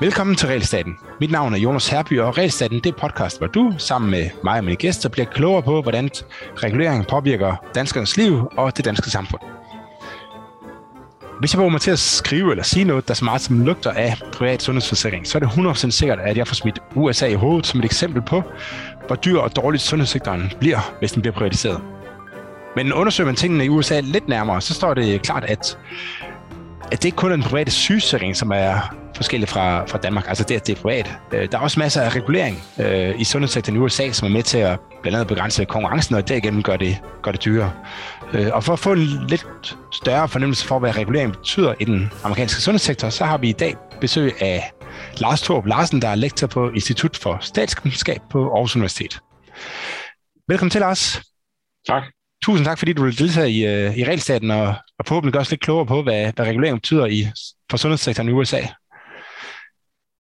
Velkommen til Realstaten. Mit navn er Jonas Herby, og Realstaten det er podcast, hvor du sammen med mig og mine gæster bliver klogere på, hvordan regulering påvirker danskernes liv og det danske samfund. Hvis jeg var mig til at skrive eller sige noget, der så meget som lugter af privat sundhedsforsikring, så er det 100% sikkert, at jeg får smidt USA i hovedet som et eksempel på, hvor dyr og dårligt sundhedssektoren bliver, hvis den bliver privatiseret. Men undersøger man tingene i USA lidt nærmere, så står det klart, at, at det ikke kun er den private sygesikring, som er forskellig fra, fra Danmark. Altså det, at det er privat. Øh, der er også masser af regulering øh, i sundhedssektoren i USA, som er med til at blandt andet begrænse konkurrencen, og derigennem gør det, gør det dyrere. Øh, og for at få en lidt større fornemmelse for, hvad regulering betyder i den amerikanske sundhedssektor, så har vi i dag besøg af Lars Torp Larsen, der er lektor på Institut for Statskundskab på Aarhus Universitet. Velkommen til, Lars. Tak. Tusind tak, fordi du vil deltage i, uh, i regelstaten og, og forhåbentlig gøre os lidt klogere på, hvad, hvad regulering betyder i, for sundhedssektoren i USA.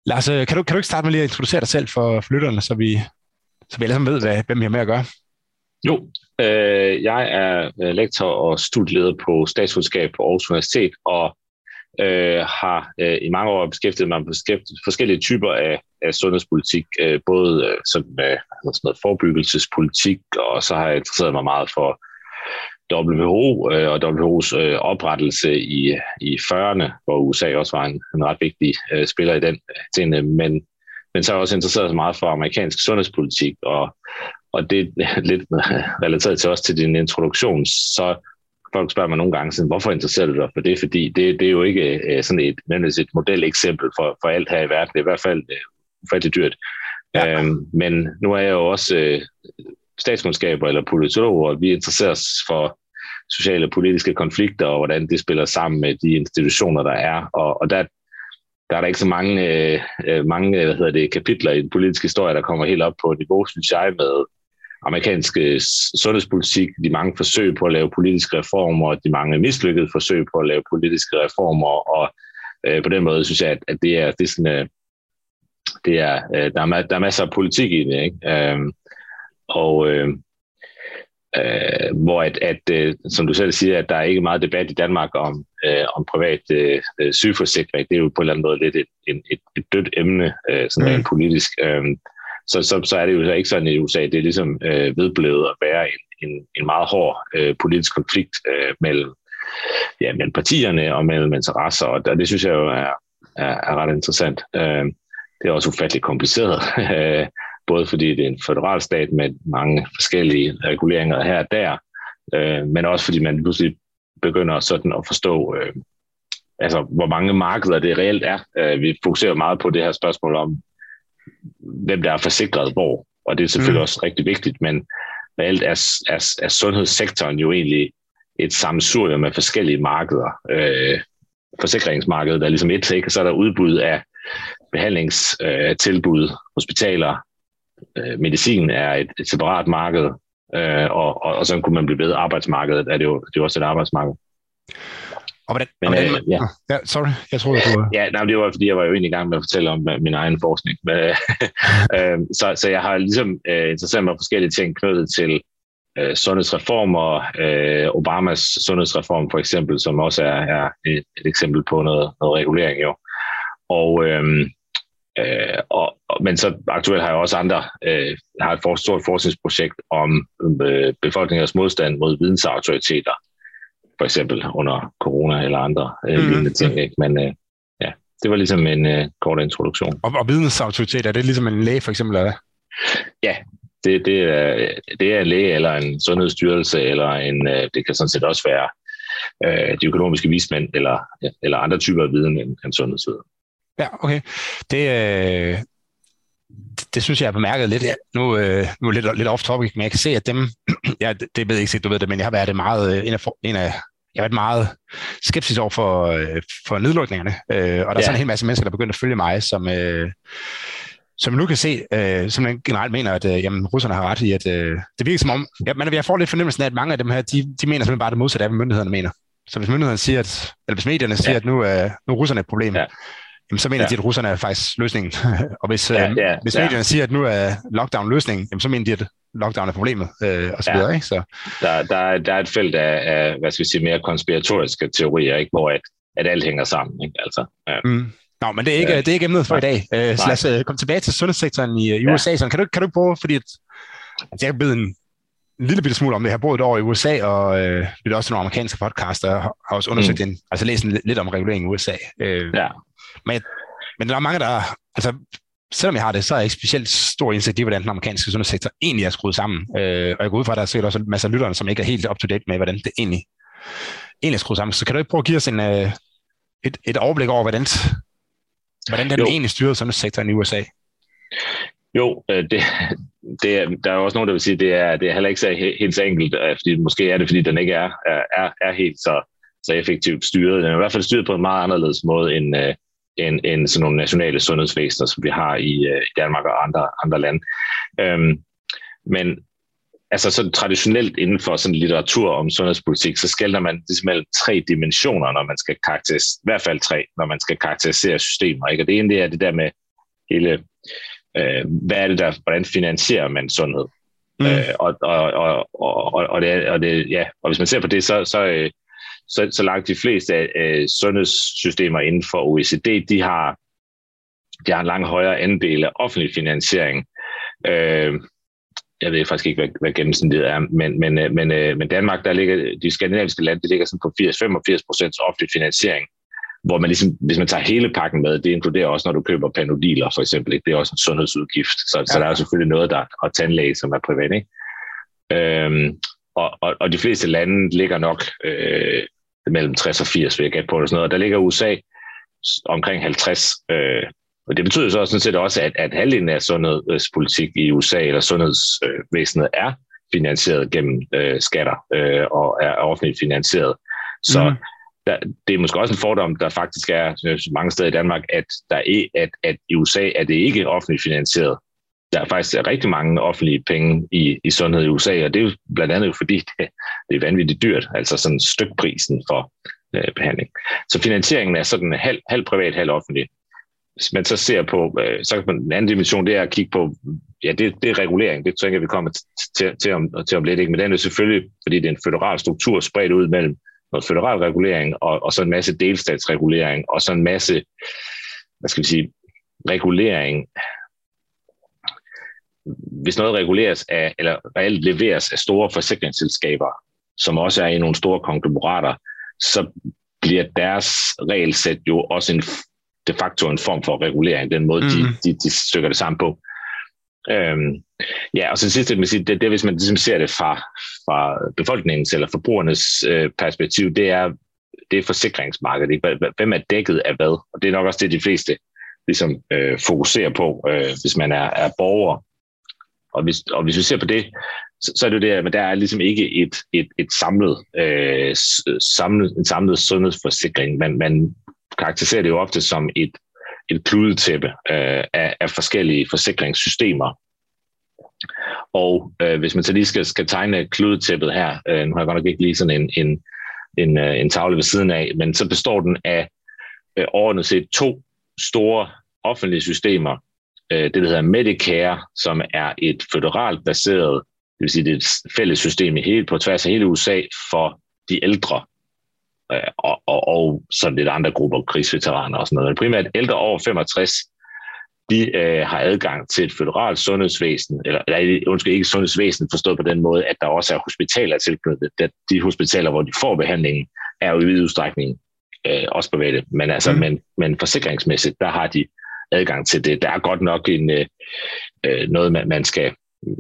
Lars, øh, kan du, kan du ikke starte med lige at introducere dig selv for, for lytterne, så vi, så vi alle sammen ved, hvad, hvem vi har med at gøre? Jo, øh, jeg er øh, lektor og studieleder på statskundskab på Aarhus Universitet, og øh, har øh, i mange år beskæftiget mig med forskellige typer af, af sundhedspolitik, øh, både øh, sådan, øh, sådan noget forebyggelsespolitik, og så har jeg interesseret mig meget for WHO øh, og WHO's øh, oprettelse i, i 40'erne, hvor USA også var en, en ret vigtig øh, spiller i den øh, ting, men, men så er jeg også interesseret så meget for amerikansk sundhedspolitik, og, og det er lidt relateret til også til din introduktion, så folk spørger mig nogle gange, sådan, hvorfor interesserer du dig for det? Fordi det, det er jo ikke øh, sådan et, et modeleksempel for, for alt her i verden. Det er i hvert fald øh, ufatteligt dyrt. Ja. Øhm, men nu er jeg jo også øh, statskundskaber eller politologer, vi interesserer os for sociale og politiske konflikter, og hvordan det spiller sammen med de institutioner, der er. Og, og der, der er der ikke så mange, øh, øh mange hvad hedder det, kapitler i den politiske historie, der kommer helt op på niveau, synes jeg, med amerikansk øh, sundhedspolitik, de mange forsøg på at lave politiske reformer, de mange mislykkede forsøg på at lave politiske reformer, og øh, på den måde synes jeg, at, at det er, det er sådan, øh, det er, øh, der, er, der er masser af politik i det, ikke? Øh, og øh, øh, hvor at, at øh, som du selv siger, at der er ikke meget debat i Danmark om, øh, om privat øh, sygeforsikring. Det er jo på en eller anden måde lidt et, et, et, et dødt emne, øh, sådan mm. politisk. Øh, så, så, så er det jo ikke sådan i USA. Det er ligesom øh, vedblevet at være en, en, en meget hård øh, politisk konflikt øh, mellem, ja, mellem partierne og mellem interesser, og det synes jeg jo er, er, er ret interessant. Øh, det er også ufatteligt kompliceret. både fordi det er en federal stat med mange forskellige reguleringer her og der, øh, men også fordi man pludselig begynder sådan at forstå, øh, altså, hvor mange markeder det reelt er. Øh, vi fokuserer meget på det her spørgsmål om, hvem der er forsikret hvor, og det er selvfølgelig mm. også rigtig vigtigt, men reelt er, er, er sundhedssektoren jo egentlig et sammensurium med forskellige markeder. Øh, forsikringsmarkedet er ligesom et, ikke? så er der udbud af behandlingstilbud, øh, hospitaler, øh, medicin er et, et separat marked, øh, og, og, og så kunne man blive ved arbejdsmarkedet, er det jo, det er jo også et arbejdsmarked. Og hvordan, Men, hvordan, øh, ja. ja. sorry, jeg tror, du var... Ja, nej, det var fordi, jeg var jo egentlig i gang med at fortælle om uh, min egen forskning. Men, øh, så, så jeg har ligesom uh, interesseret mig for forskellige ting knyttet til uh, sundhedsreformer, uh, Obamas sundhedsreform for eksempel, som også er, er et, et eksempel på noget, noget regulering jo. Og, øh, Øh, og, men så aktuelt har jeg også andre, øh, har et for, stort forskningsprojekt om øh, befolkningens modstand mod vidensautoriteter, for eksempel under corona eller andre øh, mm. lignende ting. Ikke? Men øh, ja, det var ligesom en øh, kort introduktion. Og, og vidensautoriteter, er det ligesom en læge for eksempel? Eller? Ja, det, det, er, det er en læge eller en sundhedsstyrelse, eller en, øh, det kan sådan set også være øh, de økonomiske vismænd, eller, eller andre typer af viden end, end sundhedsviden. Ja, okay. Det, øh, det synes jeg er bemærket lidt. Nu, øh, nu er lidt, lidt off topic, men jeg kan se, at dem, ja, det, det ved jeg ikke, du ved det, men jeg har været meget, øh, en af, en af jeg har været meget skeptisk over for, øh, for nedlukningerne, øh, og der er ja. sådan en hel masse mennesker, der begynder at følge mig, som, øh, som nu kan se, øh, som generelt mener, at øh, jamen, russerne har ret i, at øh, det virker som om, ja, men jeg får lidt fornemmelsen af, at mange af dem her, de, de mener simpelthen bare det modsatte af, hvad myndighederne mener. Så hvis myndighederne siger, at, eller hvis medierne siger, ja. at nu, øh, nu er russerne et problem, ja jamen, så mener ja. de, at russerne er faktisk løsningen. og hvis, ja, ja, hvis medierne ja. siger, at nu er lockdown løsningen, jamen, så mener de, at lockdown er problemet, øh, og så ja. videre. Ikke? Så. Der, der, er, der er et felt af, af, hvad skal vi sige, mere konspiratoriske teorier, ikke? hvor at, at alt hænger sammen. Ikke? Altså, ja. mm. Nå, men det er ikke, ja. det er ikke emnet for i dag. Uh, så lad os uh, komme tilbage til sundhedssektoren i, i USA. Så kan du, kan du prøve, fordi at, altså, jeg er blevet en, en lille bitte smule om det. Jeg har boet et år i USA, og øh, lyttet også til nogle amerikanske podcaster, og har også undersøgt mm. en, altså læst en, lidt om regulering i USA. Øh, ja. Men, men der er mange, der... Altså, selvom jeg har det, så er jeg ikke specielt stor indsigt i, hvordan den amerikanske sundhedssektor egentlig er skruet sammen. Øh, og jeg går ud fra, at der er sikkert også en masse af lytterne, som ikke er helt up-to-date med, hvordan det egentlig, egentlig er skruet sammen. Så kan du ikke prøve at give os en, øh, et, et overblik over, hvordan, hvordan den jo. egentlig styrer sundhedssektoren i USA? Jo, øh, det, det er, der er også nogen, der vil sige, at det er, det er heller ikke så helt så enkelt, fordi måske er det, fordi den ikke er, er, er helt så, så effektivt styret. Den er i hvert fald styret på en meget anderledes måde end, øh, end, end sådan nogle nationale sundhedsvæsener, som vi har i, i Danmark og andre, andre lande. Øhm, men altså sådan traditionelt inden for sådan litteratur om sundhedspolitik, så skælder man ligesom mellem tre dimensioner, når man skal karakterisere, i hvert fald tre, når man skal karakterisere systemer. Ikke? Og det ene det er det der med hele øh, hvad er det der, hvordan finansierer man sundhed? Mm. Øh, og, og, og, og, og, det, og, det, ja, og hvis man ser på det, så, så, øh, så, så langt de fleste af øh, sundhedssystemer inden for OECD, de har, de har en langt højere andel af offentlig finansiering. Øh, jeg ved faktisk ikke, hvad, hvad gennemsnittet er, men, men, øh, men, øh, men Danmark, der ligger, de skandinaviske lande, det ligger sådan på 80-85 procent offentlig finansiering hvor man ligesom, hvis man tager hele pakken med, det inkluderer også, når du køber panodiler for eksempel, ikke? det er også en sundhedsudgift, så, ja. så der er selvfølgelig noget, der og tandlæge, som er privat. Ikke? Øhm, og, og, og de fleste lande ligger nok øh, mellem 60 og 80, vil jeg gætte på, og sådan noget. Og der ligger USA omkring 50. Øh, og det betyder så sådan set også, at, at halvdelen af sundhedspolitik i USA, eller sundhedsvæsenet, er finansieret gennem øh, skatter øh, og er offentligt finansieret. Så mm der, det er måske også en fordom, der faktisk er mange steder i Danmark, at, der er, at, at i USA er det ikke offentligt finansieret. Der er faktisk rigtig mange offentlige penge i, i sundhed i USA, og det er jo blandt andet fordi, det, det er vanvittigt dyrt, altså sådan stykprisen for øh, behandling. Så finansieringen er sådan halv, halv privat, halv offentlig. Hvis man så ser på, øh, så kan man, den anden dimension, det er at kigge på, ja, det, det er regulering, det tænker jeg, vi kommer til, til, til, om, til om lidt, ikke? men den er selvfølgelig, fordi det er en federal struktur spredt ud mellem noget federal regulering, og, og så en masse delstatsregulering, og så en masse, hvad skal vi sige, regulering. Hvis noget reguleres af, eller reelt leveres af store forsikringsselskaber, som også er i nogle store konglomerater, så bliver deres regelsæt jo også en, de facto en form for regulering, den måde, mm. de, de, de stykker det sammen på. Øhm, ja, og så sidst, det, sige, det, det, hvis man ligesom ser det fra, fra befolkningens eller forbrugernes øh, perspektiv, det er, det er forsikringsmarkedet. Hvem er dækket af hvad? Og det er nok også det, de fleste ligesom, øh, fokuserer på, øh, hvis man er, er borger. Og hvis, og hvis vi ser på det, så, så er det jo det, at der er ligesom ikke et, et, et samlet, øh, samlet, en samlet sundhedsforsikring. Man, man karakteriserer det jo ofte som et et kludetæppe øh, af, af forskellige forsikringssystemer. Og øh, hvis man så lige skal, skal tegne kludetæppet her, øh, nu har jeg godt nok ikke lige sådan en, en, en, øh, en tavle ved siden af, men så består den af øh, overordnet set to store offentlige systemer. Øh, det, der hedder Medicare, som er et føderalt baseret, det vil sige, det er et fælles system i hele, på tværs af hele USA for de ældre øh, og, og, og sådan lidt andre grupper, krigsveteraner og sådan noget. Men primært ældre over 65, de øh, har adgang til et føderalt sundhedsvæsen, eller, eller undskyld, ikke sundhedsvæsen forstået på den måde, at der også er hospitaler tilknyttet. De hospitaler, hvor de får behandlingen, er jo i vid udstrækning øh, også private. Men, altså, mm. men, men forsikringsmæssigt, der har de adgang til det. Der er godt nok en, øh, øh, noget, man, man, skal,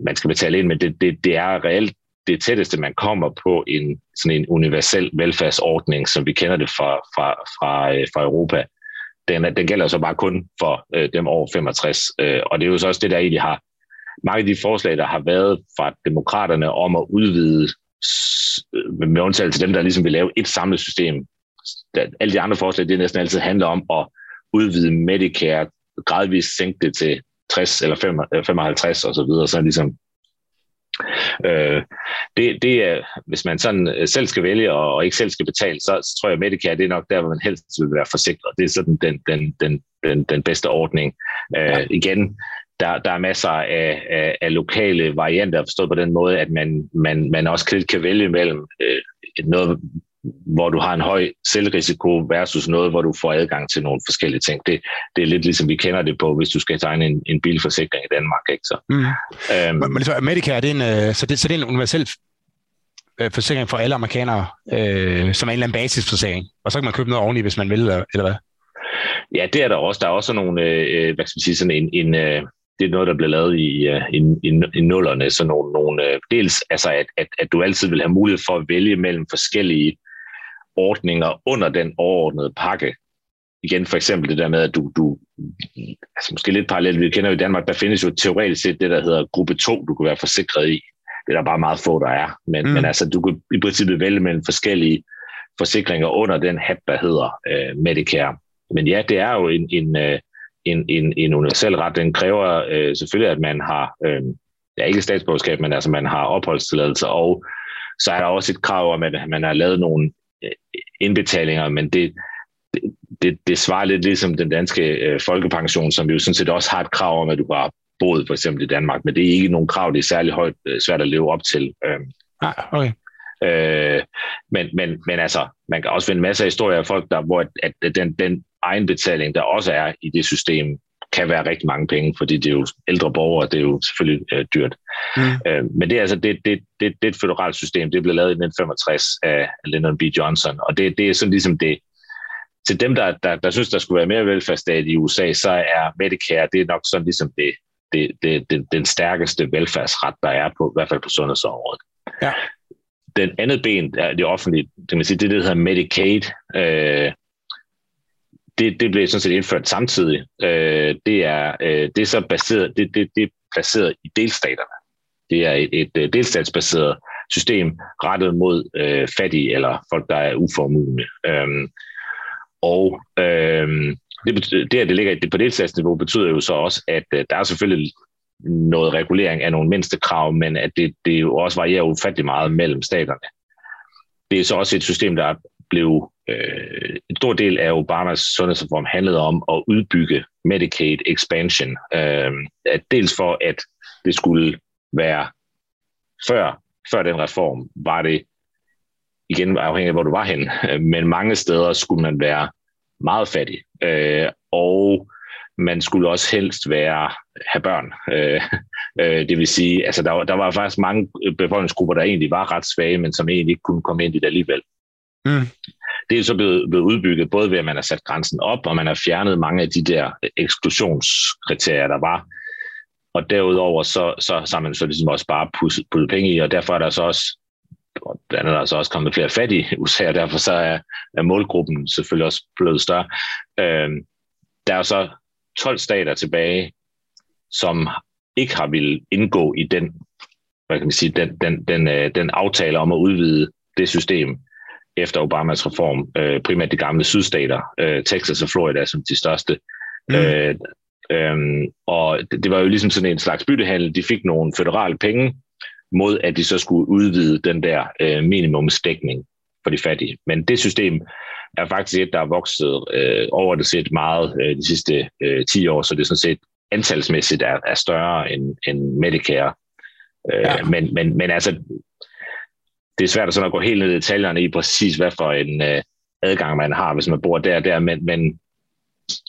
man skal betale ind, men det, det, det er reelt det tætteste, man kommer på en, sådan en universel velfærdsordning, som vi kender det fra, fra, fra, øh, fra Europa. Den, den gælder så bare kun for øh, dem over 65. Øh, og det er jo så også det, der egentlig har mange af de forslag, der har været fra demokraterne om at udvide, øh, med undtagelse til dem, der ligesom vil lave et samlet system. Alle de andre forslag, det næsten altid handler om at udvide Medicare, gradvist sænke det til 60 eller 55 og så videre, så ligesom Øh, det, det er, hvis man sådan øh, selv skal vælge og, og ikke selv skal betale, så, så tror jeg, at Medicare det er nok der, hvor man helst vil være forsikret. Det er sådan den, den, den, den, den bedste ordning. Øh, ja. Igen, der, der er masser af, af, af lokale varianter, forstået på den måde, at man, man, man også kan vælge mellem øh, noget, hvor du har en høj selvrisiko versus noget, hvor du får adgang til nogle forskellige ting. Det, det er lidt ligesom vi kender det på, hvis du skal tegne en, en bilforsikring i Danmark. Ikke? Så, mm. øhm, men, så Medicare, er det en, øh, så, det, så det er en universel øh, forsikring for alle amerikanere, øh, som er en eller anden basisforsikring, og så kan man købe noget oveni, hvis man vil, eller, eller hvad? Ja, det er der også. Der er også nogle, øh, hvad skal man sige, sådan en, en øh, det er noget, der blev lavet i, i, i, i nullerne, så nogle, nogle dels altså, at, at, at du altid vil have mulighed for at vælge mellem forskellige ordninger under den overordnede pakke. Igen for eksempel det der med, at du, du altså måske lidt parallelt, vi kender jo i Danmark, der findes jo teoretisk set det, der hedder gruppe 2, du kan være forsikret i. Det er der bare meget få, der er. Men, mm. men altså, du kan i princippet vælge mellem forskellige forsikringer under den hat, der hedder øh, Medicare. Men ja, det er jo en, en, øh, en, en, en universel ret. Den kræver øh, selvfølgelig, at man har, øh, ja, ikke statsborgerskab, men altså man har opholdstilladelse, og så er der også et krav om, at man har lavet nogle indbetalinger, men det, det, det svarer lidt ligesom den danske øh, folkepension, som jo sådan set også har et krav om, at du har boet for eksempel i Danmark, men det er ikke nogen krav, det er særlig højt øh, svært at leve op til. Øh, ah, okay. Øh, men, men, men altså, man kan også finde masser af historier af folk, der, hvor at, at den, den egenbetaling, der også er i det system, kan være rigtig mange penge, fordi det er jo ældre borgere, det er jo selvfølgelig øh, dyrt. Mm. Øh, men det er altså det, det, det, det er et federalt system, det blev lavet i 1965 af Lyndon B. Johnson, og det, det er sådan ligesom det, til dem, der, der, der synes, der skulle være mere velfærdsstat i USA, så er Medicare, det er nok sådan ligesom det, det, det, det, den stærkeste velfærdsret, der er på, i hvert fald på sundhedsområdet. Ja. Den andet ben er det offentlige, det, man sige, det, det hedder Medicaid, øh, det, det blev sådan set indført samtidig. Øh, det, er, øh, det er så baseret, det, det, det er placeret i delstaterne. Det er et, et, øh, delstatsbaseret system rettet mod øh, fattige eller folk, der er uformugende. Øhm, og øhm, det, betyder, det, at det ligger det på delstatsniveau, betyder jo så også, at øh, der er selvfølgelig noget regulering af nogle mindste krav, men at det, det jo også varierer ufattelig meget mellem staterne. Det er så også et system, der blev øh, en stor del af Obamas sundhedsreform handlede om at udbygge Medicaid expansion. Øh, at dels for, at det skulle være før, før den reform, var det igen afhængig af, hvor du var hen, øh, men mange steder skulle man være meget fattig, øh, og man skulle også helst være have børn. Øh, øh, det vil sige, altså der, der var faktisk mange befolkningsgrupper, der egentlig var ret svage, men som egentlig ikke kunne komme ind i det alligevel. Mm. Det er så blevet, blevet udbygget, både ved at man har sat grænsen op, og man har fjernet mange af de der øh, eksklusionskriterier, der var. Og derudover så, så, så har man så ligesom også bare puttet, puttet penge i, og derfor er der så også blandt andet er der så også kommet flere fattige i USA, og derfor så er, er målgruppen selvfølgelig også blevet større. Øh, der er så 12 stater tilbage, som ikke har ville indgå i den, hvad kan man sige, den, den, den, øh, den aftale om at udvide det system efter Obamas reform, øh, primært de gamle sydstater, øh, Texas og Florida som de største. Mm. Øh, øh, og det, var jo ligesom sådan en slags byttehandel. De fik nogle federale penge, mod at de så skulle udvide den der øh, minimumsdækning for de fattige. Men det system er faktisk et, der er vokset øh, over det set meget øh, de sidste øh, 10 år, så det er sådan set antalsmæssigt er, er større end, end Medicare. Øh, ja. men, men, men altså, det er svært at, sådan at gå helt ned i detaljerne i præcis, hvad for en øh, adgang man har, hvis man bor der og der, men, men,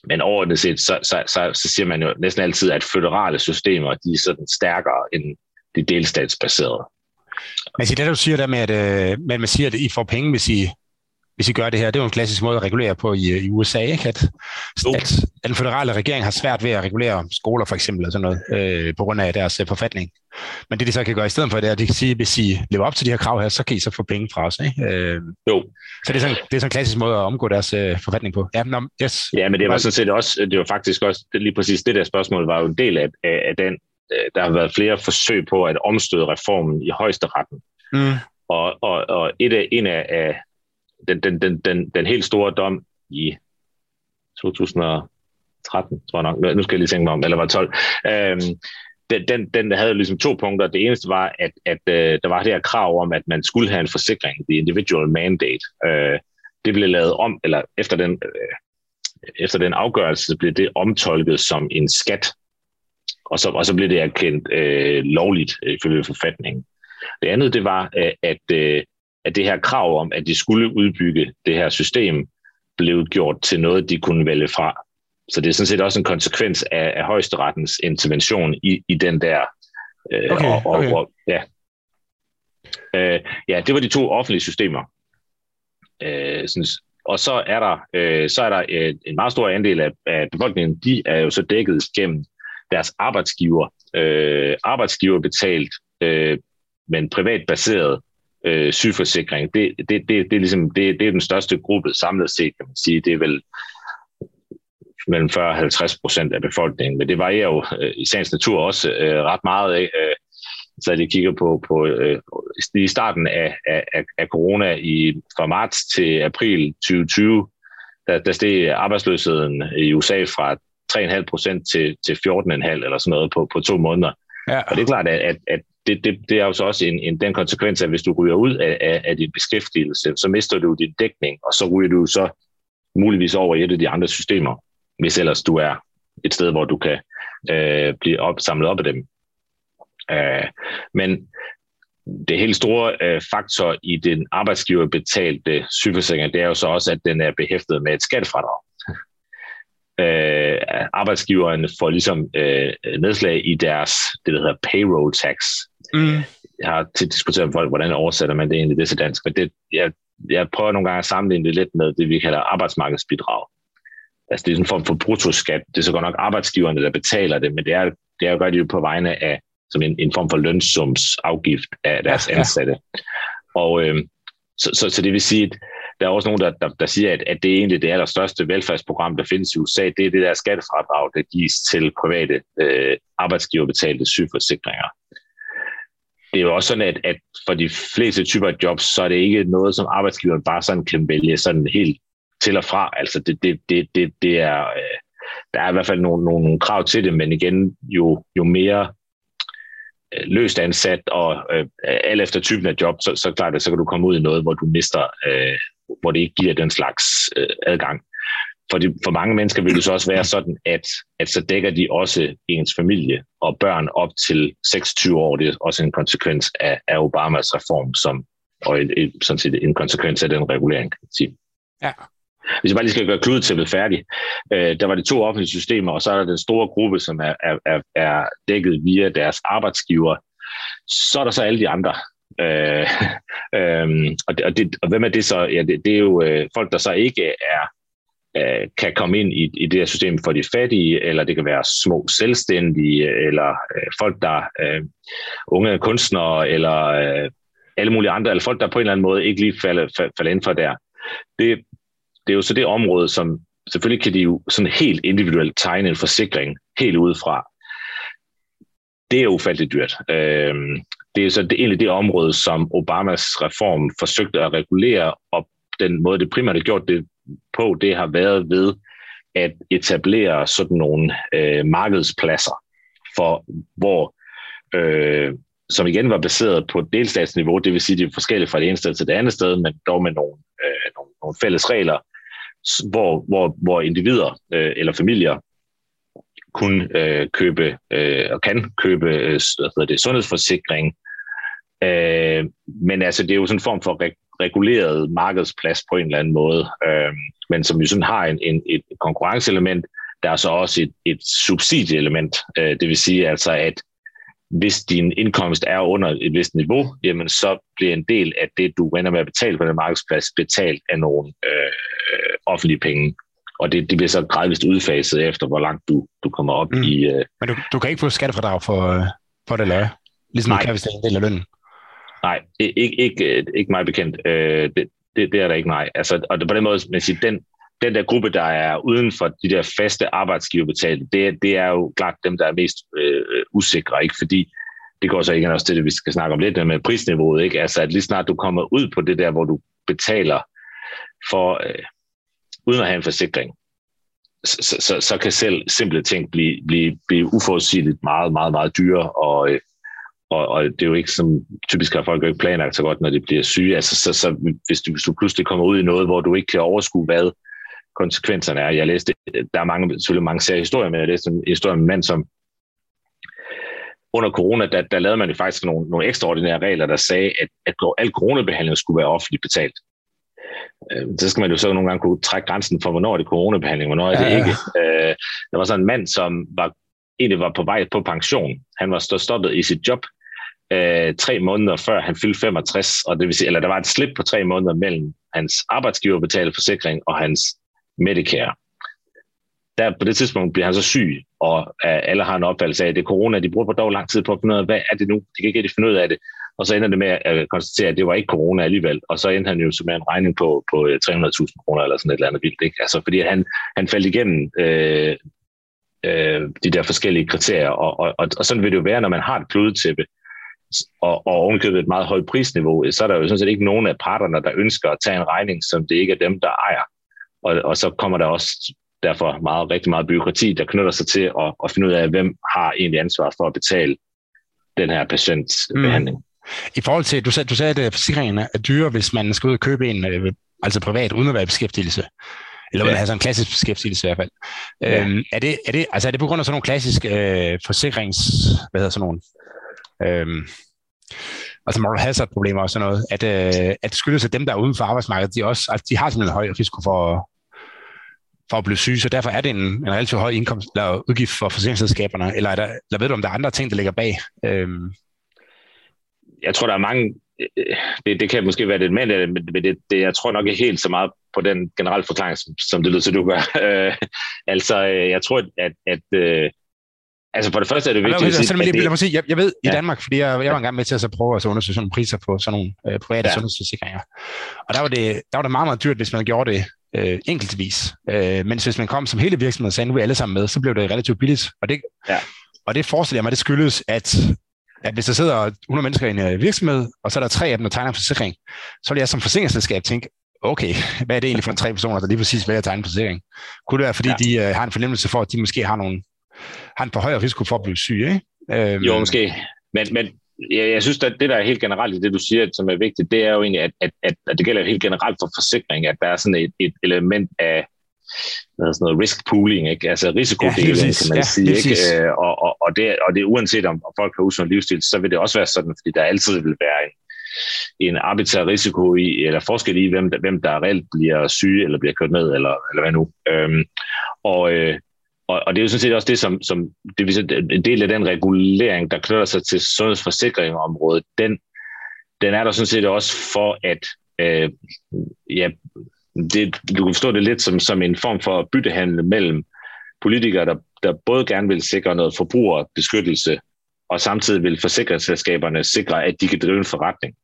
men overordnet set, så, så, så, så siger man jo næsten altid, at føderale systemer, de er sådan stærkere end de delstatsbaserede. Men det, du siger der med, at, øh, man siger, at I får penge, hvis I hvis I gør det her. Det er jo en klassisk måde at regulere på i, i USA, ikke? At, at, at den federale regering har svært ved at regulere skoler for eksempel, og sådan noget, øh, på grund af deres øh, forfatning. Men det, de så kan gøre i stedet for, det er, at de kan sige, at hvis I lever op til de her krav her, så kan I så få penge fra os. Ikke? Øh, jo. Så det er, sådan, det er sådan en klassisk måde at omgå deres øh, forfatning på. Ja, no, yes. ja, men det var sådan set også, det var faktisk også, lige præcis det der spørgsmål var jo en del af, af, af den, øh, der har været flere forsøg på at omstøde reformen i højesteretten. Mm. Og, og, og et af, en af, af den, den, den, den, den helt store dom i 2013, tror jeg nok, nu skal jeg lige tænke mig om, eller var 12, øhm, den, den, den havde ligesom to punkter. Det eneste var, at, at øh, der var det her krav om, at man skulle have en forsikring, the individual mandate. Øh, det blev lavet om, eller efter den, øh, efter den afgørelse blev det omtolket som en skat, og så, og så blev det erkendt øh, lovligt øh, ifølge forfatningen. Det andet, det var, øh, at, øh, at det her krav om, at de skulle udbygge det her system, blev gjort til noget, de kunne vælge fra. Så det er sådan set også en konsekvens af, af højesterettens intervention i, i den der. Øh, okay, og, og, okay. Og, ja. Øh, ja, det var de to offentlige systemer. Øh, sådan, og så er der, øh, så er der et, en meget stor andel af, af befolkningen, de er jo så dækket gennem deres arbejdsgiver. Øh, arbejdsgiver betalt, øh, men privat baseret øh, sygeforsikring. Det, det, det, det, er ligesom, det, det er den største gruppe samlet set, kan man sige. Det er vel mellem 40 og 50 procent af befolkningen, men det varierer jo øh, i sagens natur også øh, ret meget. af, Øh, så jeg kigger på, på øh, i starten af, af, af corona i, fra marts til april 2020, der, der steg arbejdsløsheden i USA fra 3,5 procent til, til 14,5 eller sådan noget på, på to måneder. Ja. Og det er klart, at, at, at det, det, det er jo så også en, en, den konsekvens, at hvis du ryger ud af, af, af din beskæftigelse, så mister du din dækning, og så ryger du så muligvis over i et af de andre systemer, hvis ellers du er et sted, hvor du kan øh, blive op, samlet op af dem. Øh, men det helt store øh, faktor i den arbejdsgiverbetalte sygeforsikring, det er jo så også, at den er behæftet med et skattefradrag øh, arbejdsgiverne får ligesom øh, nedslag i deres, det der hedder payroll tax. Mm. Jeg har til diskuteret med folk, hvordan oversætter man det egentlig det til dansk, men det, jeg, jeg prøver nogle gange at sammenligne det lidt med det, vi kalder arbejdsmarkedsbidrag. Altså det er sådan en form for brutoskat. Det er så godt nok arbejdsgiverne, der betaler det, men det er, det er jo godt jo på vegne af som en, en form for lønsumsafgift af deres ja, ansatte. Ja. Og øh, så, så, så det vil sige, at der er også nogen, der, der, der siger, at, at det er egentlig det allerstørste velfærdsprogram, der findes i USA. Det er det der skattefradrag, der gives til private øh, arbejdsgiverbetalte sygeforsikringer. Det er jo også sådan, at, at for de fleste typer af jobs, så er det ikke noget, som arbejdsgiveren bare sådan kan vælge sådan helt til og fra. Altså det, det, det, det, det er, øh, der er i hvert fald nogle, nogle, nogle krav til det, men igen, jo, jo mere øh, løst ansat og øh, alt efter typen af job, så, så klart, så kan du komme ud i noget, hvor du mister, øh, hvor det ikke giver den slags øh, adgang. For, de, for mange mennesker vil det så også være sådan, at, at så dækker de også ens familie og børn op til 26 år. Det er også en konsekvens af, af Obamas reform, som, og et, et, sådan set en konsekvens af den regulering, kan man sige. Ja. Hvis jeg bare lige skal gøre kludetæppet færdig, øh, der var de to offentlige systemer, og så er der den store gruppe, som er, er, er dækket via deres arbejdsgiver. Så er der så alle de andre. Øh, øh, og, det, og, det, og hvem er det så? Ja, det, det er jo øh, folk, der så ikke er øh, kan komme ind i, i det her system for de fattige, eller det kan være små selvstændige, eller øh, folk, der øh, unge kunstnere, eller øh, alle mulige andre, eller folk, der på en eller anden måde ikke lige falder, falder ind for der. Det, det er jo så det område, som selvfølgelig kan de jo sådan helt individuelt tegne en forsikring helt udefra. Det er ufattelig dyrt. Øh, det er så det, egentlig det område, som Obamas reform forsøgte at regulere, og den måde, det primært har gjort det på, det har været ved at etablere sådan nogle øh, markedspladser, for hvor øh, som igen var baseret på delstatsniveau, det vil sige, de er forskellige fra det ene sted til det andet sted, men dog med nogle, øh, nogle, nogle fælles regler, hvor, hvor, hvor individer øh, eller familier kun øh, købe øh, og kan købe øh, hvad det, sundhedsforsikring. Øh, men altså, det er jo sådan en form for re- reguleret markedsplads på en eller anden måde, øh, men som jo sådan har en, en, et konkurrenceelement. Der er så også et, et subsidieelement, øh, det vil sige altså, at hvis din indkomst er under et vist niveau, jamen så bliver en del af det, du ender med at betale på den markedsplads, betalt af nogle øh, offentlige penge. Og det, det bliver så gradvist udfaset efter, hvor langt du, du kommer op mm. i... Øh... Men du, du kan ikke få skattefradrag for, øh, for det, eller Ligesom Nej. du kan, hvis det er en del af lønnen. Nej, ikke, ikke, ikke meget bekendt. Øh, det, det, det er der ikke nej. Altså, og på den måde, man siger, den, den der gruppe, der er uden for de der faste arbejdsgiverbetalte, det, det er jo klart dem, der er mest øh, usikre, ikke? fordi det går så ikke også til det, vi skal snakke om lidt med prisniveauet, ikke? Altså, at lige snart du kommer ud på det der, hvor du betaler for, øh, uden at have en forsikring, så, så, så kan selv simple ting blive, blive, blive uforudsigeligt meget, meget, meget dyre, og, og, og det er jo ikke som typisk har folk jo ikke planlagt så godt, når de bliver syge. Altså, så, så hvis, du, hvis du pludselig kommer ud i noget, hvor du ikke kan overskue, hvad konsekvenserne er. Jeg læste, der er mange, selvfølgelig mange serier historier, men jeg læste en historie om en mand, som under corona, der, der lavede man jo faktisk nogle, nogle ekstraordinære regler, der sagde, at, at al coronabehandling skulle være offentligt betalt. Øh, så skal man jo så nogle gange kunne trække grænsen for, hvornår er det coronabehandling, hvornår er det ja, ja. ikke. Øh, der var sådan en mand, som var, egentlig var på vej på pension. Han var stoppet i sit job øh, tre måneder før han fyldte 65, og det vil sige, eller der var et slip på tre måneder mellem hans arbejdsgiverbetalte forsikring og hans Medicare. Der, på det tidspunkt bliver han så syg, og alle har en opfattelse af, at det er corona. De bruger på dog lang tid på at finde ud af, hvad er det nu? De kan ikke rigtig finde ud af det. Og så ender det med at konstatere, at det var ikke corona alligevel. Og så endte han jo med en regning på, på øh, 300.000 kroner eller sådan et eller andet vildt. Ikke? Altså, fordi han, han faldt igennem øh, øh, de der forskellige kriterier. Og, og, og, og sådan vil det jo være, når man har et kludetæppe og, og ovenkøbet et meget højt prisniveau, øh, så er der jo sådan set ikke nogen af parterne, der ønsker at tage en regning, som det ikke er dem, der ejer. Og, og så kommer der også derfor meget, rigtig meget byråkrati, der knytter sig til at, at finde ud af, hvem har egentlig ansvar for at betale den her patientbehandling. Mm. I forhold til, du sagde, du sagde at forsikringerne er dyre, hvis man skal ud og købe en, øh, altså privat, uden at være i beskæftigelse. Eller ja. have sådan en klassisk beskæftigelse i hvert fald. Ja. Øhm, er, det, er, det, altså er det på grund af sådan nogle klassiske øh, forsikrings... Hvad hedder sådan nogle... Øhm, altså moral hazard problemer og sådan noget, at, øh, at det skyldes, at dem, der er uden for arbejdsmarkedet, de, også, altså, de har simpelthen en høj risiko for, for at blive syge, så derfor er det en, en relativt høj indkomst eller udgift for forsikringsselskaberne, eller, er der, eller ved du, om der er andre ting, der ligger bag? Øhm. Jeg tror, der er mange, øh, det, det kan måske være det med, men det, det, jeg tror nok ikke helt så meget på den generelle forklaring, som, som det lyder til, du gør. Øh, altså, øh, jeg tror, at, at, at Altså for det første er det vigtigt at at det... Lad mig sige, jeg, jeg ved ja. i Danmark, fordi jeg, jeg var engang med til at prøve at undersøge sådan nogle priser på sådan nogle øh, private ja. sundhedsforsikringer. Og der var, det, der var det meget, meget dyrt, hvis man gjorde det øh, enkeltvis. Øh, men hvis man kom som hele virksomheden og sagde, nu er alle sammen med, så blev det relativt billigt. Og det, ja. og det forestiller jeg mig, det skyldes, at, at hvis der sidder 100 mennesker i en øh, virksomhed, og så er der tre af dem, der tegner en forsikring, så vil jeg som forsikringsselskab tænke, okay, hvad er det egentlig for en tre personer, der lige præcis vælger at tegne en forsikring? Kunne det være, fordi ja. de øh, har en fornemmelse for, at de måske har nogle har en for højere risiko for at blive syg, ikke? Øhm. Jo, måske. Men, men jeg, jeg synes, at det, der er helt generelt i det, du siger, som er vigtigt, det er jo egentlig, at, at, at, at det gælder helt generelt for forsikring, at der er sådan et, et element af sådan noget risk pooling, ikke? altså risikodeling, ja, kan man ja, sige. Ikke? Øh, og, og, og, det, og det uanset om folk har usund livsstil, så vil det også være sådan, fordi der altid vil være en, en arbitrær risiko i, eller forskel i, hvem der, hvem der reelt bliver syge, eller bliver kørt ned, eller, eller hvad nu. Øhm, og, øh, og, og det er jo sådan set også det, som, som det vil en del af den regulering, der knytter sig til sundhedsforsikringsområdet, den, den er der sådan set også for, at øh, ja, det, du kan forstå det lidt som, som en form for byttehandel mellem politikere, der, der både gerne vil sikre noget forbrugerbeskyttelse, og samtidig vil forsikringsselskaberne sikre, at de kan drive en forretning.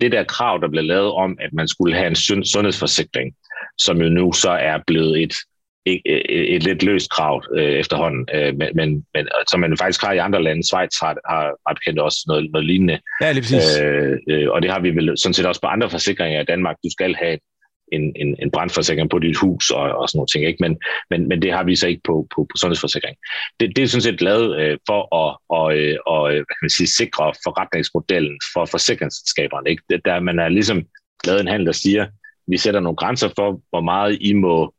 Det der krav, der blev lavet om, at man skulle have en sundhedsforsikring, som jo nu så er blevet et et, et lidt løst krav øh, efterhånden, øh, men, men, men som man faktisk har i andre lande. Schweiz har, har ret bekendt også noget, noget lignende. Ja, lige præcis. Øh, øh, og det har vi vel sådan set også på andre forsikringer i Danmark. Du skal have en, en, en brandforsikring på dit hus og, og sådan nogle ting. Ikke? Men, men, men det har vi så ikke på, på, på sundhedsforsikring. Det, det er sådan set lavet øh, for at og, øh, og, hvad kan man sige, sikre forretningsmodellen for forsikringsselskaberne. Ikke? Der man er ligesom lavet en handel, der siger, vi sætter nogle grænser for, hvor meget I må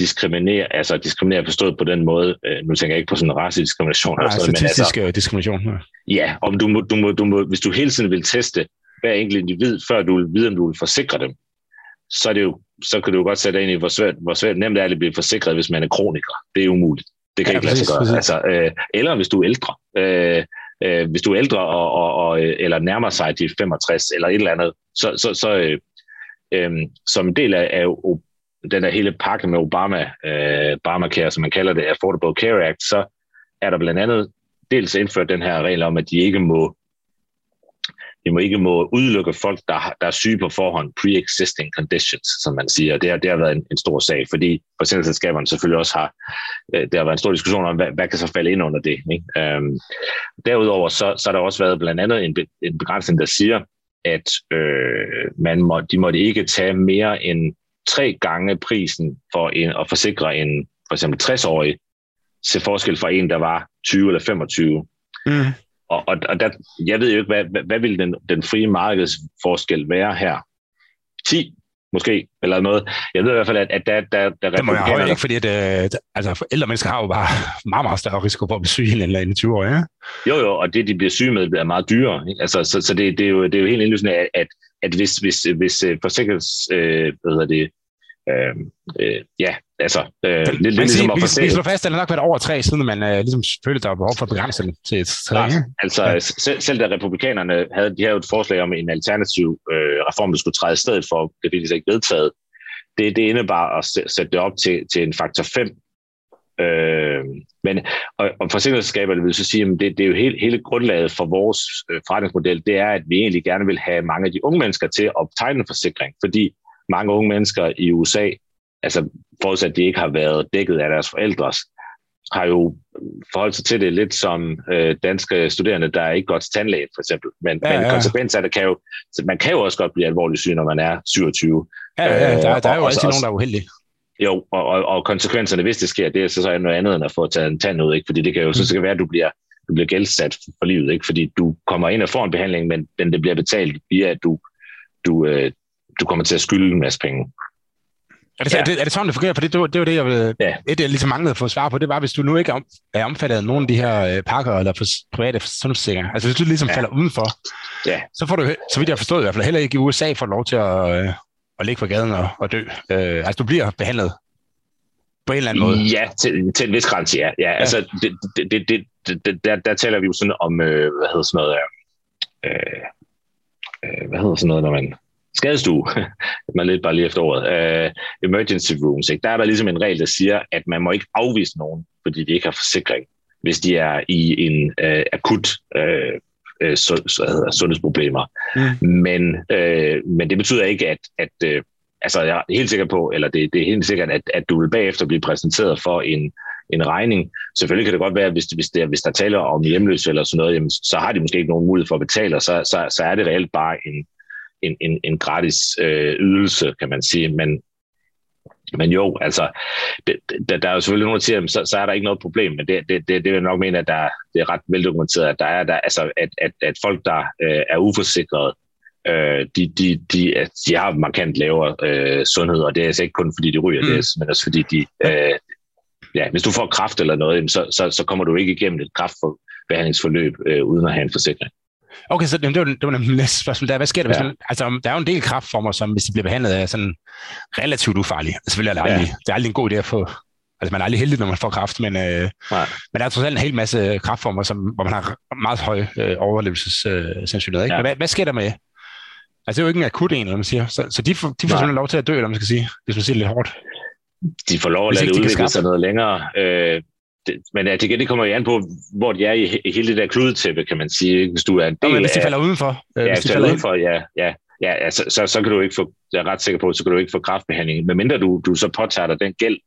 diskriminere, altså diskriminere forstået på den måde, øh, nu tænker jeg ikke på sådan en racediskrimination. Nej, sådan, statistisk men altså, diskrimination. Ja, ja om du må, du må, du må, hvis du hele tiden vil teste hver enkelt individ, før du vil vide, om du vil forsikre dem, så, er det jo, så kan du jo godt sætte ind i, hvor svært, hvor svært nemt det er at blive forsikret, hvis man er kroniker. Det er umuligt. Det kan ja, ikke lade sig gøre. Altså, øh, eller hvis du er ældre. Øh, øh, hvis du er ældre og, og, og, eller nærmer sig de 65 eller et eller andet, så, så, så øh, øh, som en del af, af den der hele pakke med Obama, øh, Obamacare, som man kalder det, Affordable Care Act, så er der blandt andet dels indført den her regel om, at de ikke må de må ikke må udelukke folk, der, der er syge på forhånd, pre-existing conditions, som man siger. Det har, det har været en, en stor sag, fordi forsikringsselskaberne selvfølgelig også har, øh, det har været en stor diskussion om, hvad, hvad kan så falde ind under det. Ikke? Øhm, derudover så, så har der også været blandt andet en, en begrænsning, der siger, at øh, man må, de måtte ikke tage mere end tre gange prisen for en, at forsikre en for eksempel 60-årig til forskel fra en, der var 20 eller 25. Mm. Og, og, og der, jeg ved jo ikke, hvad, hvad, hvad vil den, den frie markedsforskel være her? 10 måske, eller noget. Jeg ved i hvert fald, at, at der, der, der det må jeg højere, ikke, fordi at, uh, altså, ældre mennesker har jo bare meget, meget større risiko for at blive syge end en 20 år, ja? Jo, jo, og det, de bliver syge med, er meget dyrere. Ikke? Altså, så så det, det, er jo, det er jo helt indlysende, at, at, at hvis, hvis, hvis uh, forsikrings, øh, hvad hedder det, øh, øh, ja, altså, øh, lidt, lidt ligesom at forstå. Vi slår fast, at det nok været over tre, siden man øh, ligesom følte, der var behov for at begrænse den til et tredje. Ja, altså, ja. selv, selv da republikanerne havde, de havde et forslag om en alternativ øh, reform, der skulle træde i stedet for, det blev ikke vedtaget, det, det indebar at sætte det op til, til en faktor 5. Øh, men, og, og forsikringsselskaberne vil så sige, at det, det er jo hele, hele grundlaget for vores øh, forretningsmodel, det er, at vi egentlig gerne vil have mange af de unge mennesker til at tegne en forsikring, fordi mange unge mennesker i USA, altså forudsat de ikke har været dækket af deres forældres, har jo forholdt sig til det lidt som øh, danske studerende, der er ikke godt til tandlæge, for eksempel. Men, ja, ja. men konsekvens af det kan jo, man kan jo også godt blive alvorligt syg, når man er 27. Ja, ja, der, der er jo altid nogen, der er uheldige. Jo, og, og, og konsekvenserne, hvis det sker, det er så, så er noget andet end at få taget en tand ud, ikke? fordi det kan jo mm. så, kan være, at du bliver, du bliver gældsat for livet, ikke? fordi du kommer ind og får en behandling, men, men det bliver betalt via, at du, du, øh, du kommer til at skylde en masse penge. Er det, ja. er, det, er det sådan, det fungerer? For det, det, var, det var det, jeg ville, ja. et, jeg ligesom manglede at få svar på, det var, hvis du nu ikke om, er omfattet af nogle af de her øh, pakker eller for private sundhedsforsikringer, altså hvis du ligesom ja. falder udenfor, ja. så får du, så vidt jeg forstået i hvert fald, heller ikke i USA får lov til at, øh, at ligge på gaden og, og dø. Øh, altså du bliver behandlet på en eller anden måde. Ja, til, til en vis grænse, ja. ja, ja. Altså, det, det, det, det, det, der, der taler vi jo sådan om, øh, hvad hedder sådan noget, øh, øh, hvad hedder sådan noget, når man skadestue, man lidt bare lige efter ordet, uh, emergency rooms, ikke? der er der ligesom en regel, der siger, at man må ikke afvise nogen, fordi de ikke har forsikring, hvis de er i en uh, akut uh, så hedder, sundhedsproblemer. Mm. Men, uh, men det betyder ikke, at, at uh, altså jeg er helt sikker på, eller det, det er helt sikkert, at, at du vil bagefter blive præsenteret for en, en regning. Selvfølgelig kan det godt være, at hvis, hvis, det, hvis der taler om hjemløse eller sådan noget, jamen, så har de måske ikke nogen mulighed for at betale, og så, så, så er det reelt bare en, en, en, en gratis øh, ydelse, kan man sige. Men, men jo, altså, det, det, der er jo selvfølgelig nogen, der siger, så, så er der ikke noget problem, men det, det, det, det vil jeg nok mene, at der, det er ret veldokumenteret, at der er, der, altså, at, at, at folk, der øh, er uforsikrede, øh, de, de, de, de har markant lavere øh, sundhed, og det er altså ikke kun fordi de ryger, mm. det er men også fordi de, øh, ja, hvis du får kraft eller noget, så, så, så kommer du ikke igennem et kraftbehandlingsforløb øh, uden at have en forsikring. Okay, så det, var, det var nemlig næste spørgsmål. Der, hvad sker der, hvis ja. man, altså, der er jo en del kraftformer, som hvis de bliver behandlet af sådan relativt ufarlige. Altså, selvfølgelig er det, aldrig, ja. det er aldrig en god idé at få, altså man er aldrig heldig, når man får kraft, men, øh, men der er trods alt en hel masse kraftformer, som, hvor man har meget høj øh, overlevelsessandsynlighed. Ikke? Ja. hvad, hvad sker der med? Altså det er jo ikke en akut en, eller man siger. Så, så de får, de får simpelthen lov til at dø, eller man skal sige, hvis man siger det lidt hårdt. De får lov at lade det udvikle sig noget længere. Øh, det, men ja, det, det kommer jo an på, hvor de er i, i hele det der kludetæppe, kan man sige. Hvis du er en del Nå, men hvis de falder udenfor. Øh, ja, hvis de falder udenfor, ja, ja. Ja, altså, så, så kan du ikke få, jeg er ret sikker på, så kan du ikke få kraftbehandling, medmindre du, du så påtager dig den gæld,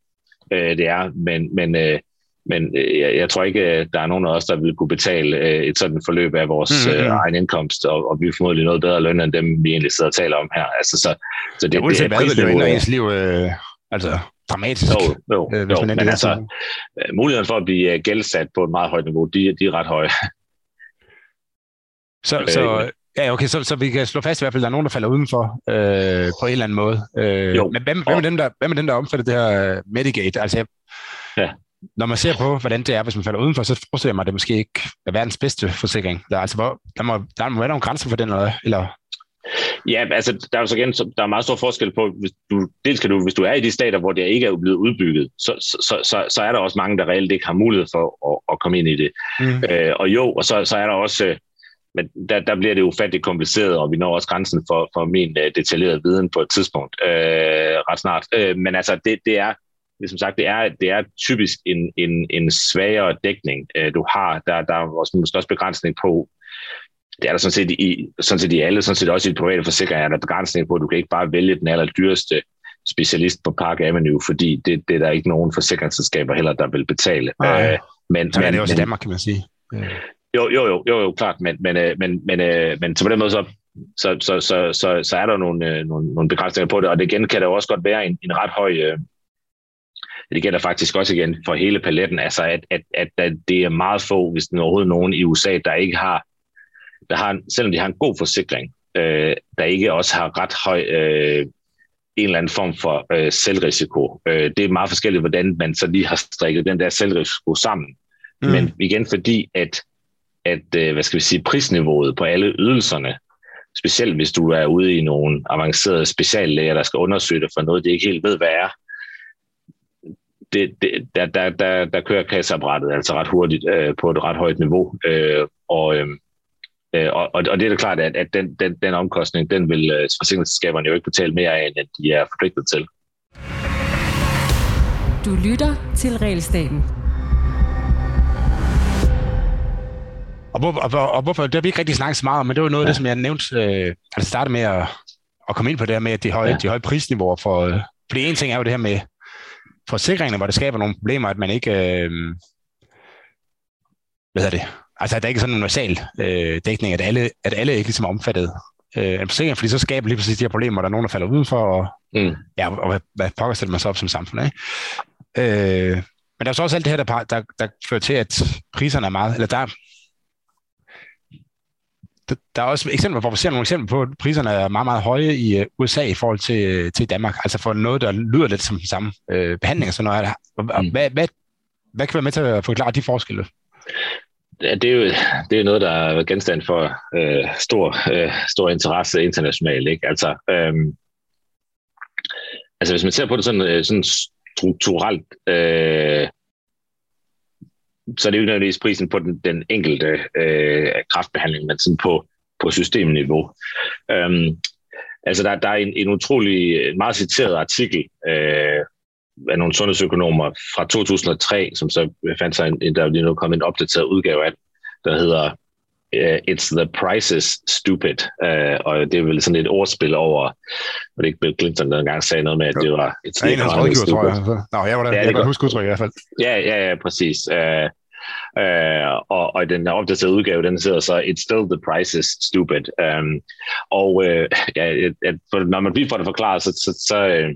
øh, det er. Men, men, øh, men øh, jeg, jeg tror ikke, der er nogen af os, der vil kunne betale øh, et sådan forløb af vores mm-hmm. øh, egen indkomst, og, og vi er formodentlig noget bedre løn, end dem, vi egentlig sidder og taler om her. Altså, så, så det, ja, det, er det er ens liv, øh, altså dramatisk. Jo, jo, øh, jo. Man men altså, øh, muligheden for at blive øh, gældsat på et meget højt niveau, de, de er ret høje. Så, så, ja, okay, så, så vi kan slå fast i hvert fald, at der er nogen, der falder udenfor øh, på en eller anden måde. Øh, jo. Men hvem, hvem, er dem, der, hvem er dem, der omfatter det her Medigate? Altså, ja. Når man ser på, hvordan det er, hvis man falder udenfor, så forestiller jeg mig, at det måske ikke er verdens bedste forsikring. Der, altså, hvor, der, må, der må være nogle grænser for den, eller, eller Ja, altså der er jo så igen, der er meget stor forskel på, hvis du, dels kan du, hvis du er i de stater, hvor det ikke er blevet udbygget, så, så, så, så er der også mange, der reelt ikke har mulighed for at, at komme ind i det. Mm. Øh, og jo, og så, så er der også, men der, der bliver det ufattigt kompliceret, og vi når også grænsen for, for min uh, detaljerede viden på et tidspunkt øh, ret snart. Øh, men altså, det, det er, som sagt, det er, det er typisk en, en, en svagere dækning, øh, du har. Der, der er også, måske også begrænsning på, det er der sådan set i, sådan set i alle, sådan set også i private forsikringer, er der begrænsning på, at du kan ikke bare vælge den allerdyreste specialist på Park Avenue, fordi det, det er der ikke nogen forsikringsselskaber heller, der vil betale. Nej, øh, men, så er det også men, i Danmark, kan man sige. Jo, jo, jo, jo, jo klart, men, men, øh, men, men, men, men så på den måde så, så, så, så, så, så er der nogle, øh, nogle, nogle begrænsninger på det, og det igen kan der jo også godt være en, en ret høj, øh, det gælder faktisk også igen for hele paletten, altså at, at, at, at det er meget få, hvis der overhovedet nogen i USA, der ikke har, der har selvom de har en god forsikring, øh, der ikke også har ret høj øh, en eller anden form for øh, selvrisiko. Øh, det er meget forskelligt, hvordan man så lige har strikket den der selvrisiko sammen. Mm. Men igen fordi, at, at øh, hvad skal vi sige, prisniveauet på alle ydelserne, specielt hvis du er ude i nogle avancerede speciallæger, der skal undersøge det for noget, de ikke helt ved, hvad er, det, det, der, der, der, der kører kasseapparatet altså ret hurtigt øh, på et ret højt niveau. Øh, og, øh, og, og, og det er da klart, at, at den, den, den omkostning, den vil øh, forsikringsselskaberne jo ikke betale mere af, end de er forpligtet til. Du lytter til Realstaten. Og, hvor, og, og hvorfor, det har vi ikke rigtig snakket så meget om, men det var noget af ja. det, som jeg nævnte, øh, altså starte med at, at komme ind på det her med, at de høje, ja. de høje prisniveauer for, øh, fordi en ting er jo det her med forsikringerne, hvor det skaber nogle problemer, at man ikke, øh, hvad hedder det, altså at der ikke er sådan en universal øh, dækning, at alle, at alle ikke ligesom er omfattet øh, en forsikring, fordi så skaber lige præcis de her problemer, der er nogen, der falder udenfor, og, mm. ja, og hvad, hvad pokker sætter man så op som samfund, ikke? Øh, men der er så også alt det her, der, der, der fører til, at priserne er meget, eller der, der er også eksempler, hvor vi ser nogle eksempler på, at priserne er meget, meget høje i øh, USA i forhold til, øh, til Danmark. Altså for noget, der lyder lidt som den samme øh, behandling og sådan noget. Mm. Hvad, hvad, hvad kan være med til at forklare de forskelle? Ja, det er jo det er noget, der er genstand for øh, stor, øh, stor interesse internationalt. Ikke? Altså, øh, altså hvis man ser på det sådan, øh, sådan strukturelt, øh, så er det jo ikke nødvendigvis prisen på den, den enkelte øh, kraftbehandling, men sådan på, på systemniveau. Øhm, altså der, der er en, en utrolig meget citeret artikel øh, af nogle sundhedsøkonomer fra 2003, som så fandt sig, en, der er lige nu kommet en opdateret udgave af, der hedder uh, It's the Prices Stupid. Uh, og det er vel sådan et ordspil over, og det ikke Bill Clinton, der engang sagde noget med, at det var It's the Economic Stupid. Tror jeg. Nå, jeg var der. Ja, jeg kan huske udtryk i hvert fald. Ja, ja, ja, præcis. Uh, Uh, og, og den opdaterede udgave, den sidder så, It's still the prices stupid. Um, og uh, ja, at, når man bliver for det forklaret, så, så, så, uh,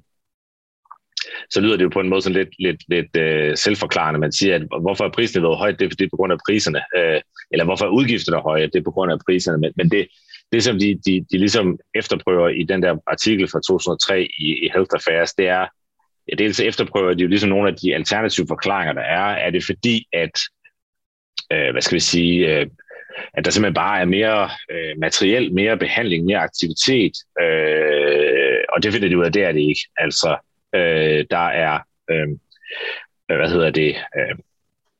så lyder det jo på en måde sådan lidt, lidt, lidt øh, selvforklarende. Man siger, at hvorfor er prisniveauet højt? Det er, det er på grund af priserne. Øh, eller hvorfor er udgifterne høje? Det er på grund af priserne. Men, men det, det, som de, de, de ligesom efterprøver i den der artikel fra 2003 i, i Health Affairs, det er, ja, dels efterprøver de jo ligesom nogle af de alternative forklaringer, der er. Er det fordi, at øh, hvad skal vi sige, øh, at der simpelthen bare er mere øh, materiel, mere behandling, mere aktivitet, øh, og det finder de ud af, det er det ikke. Altså, øh, der er, øh, hvad hedder det, øh,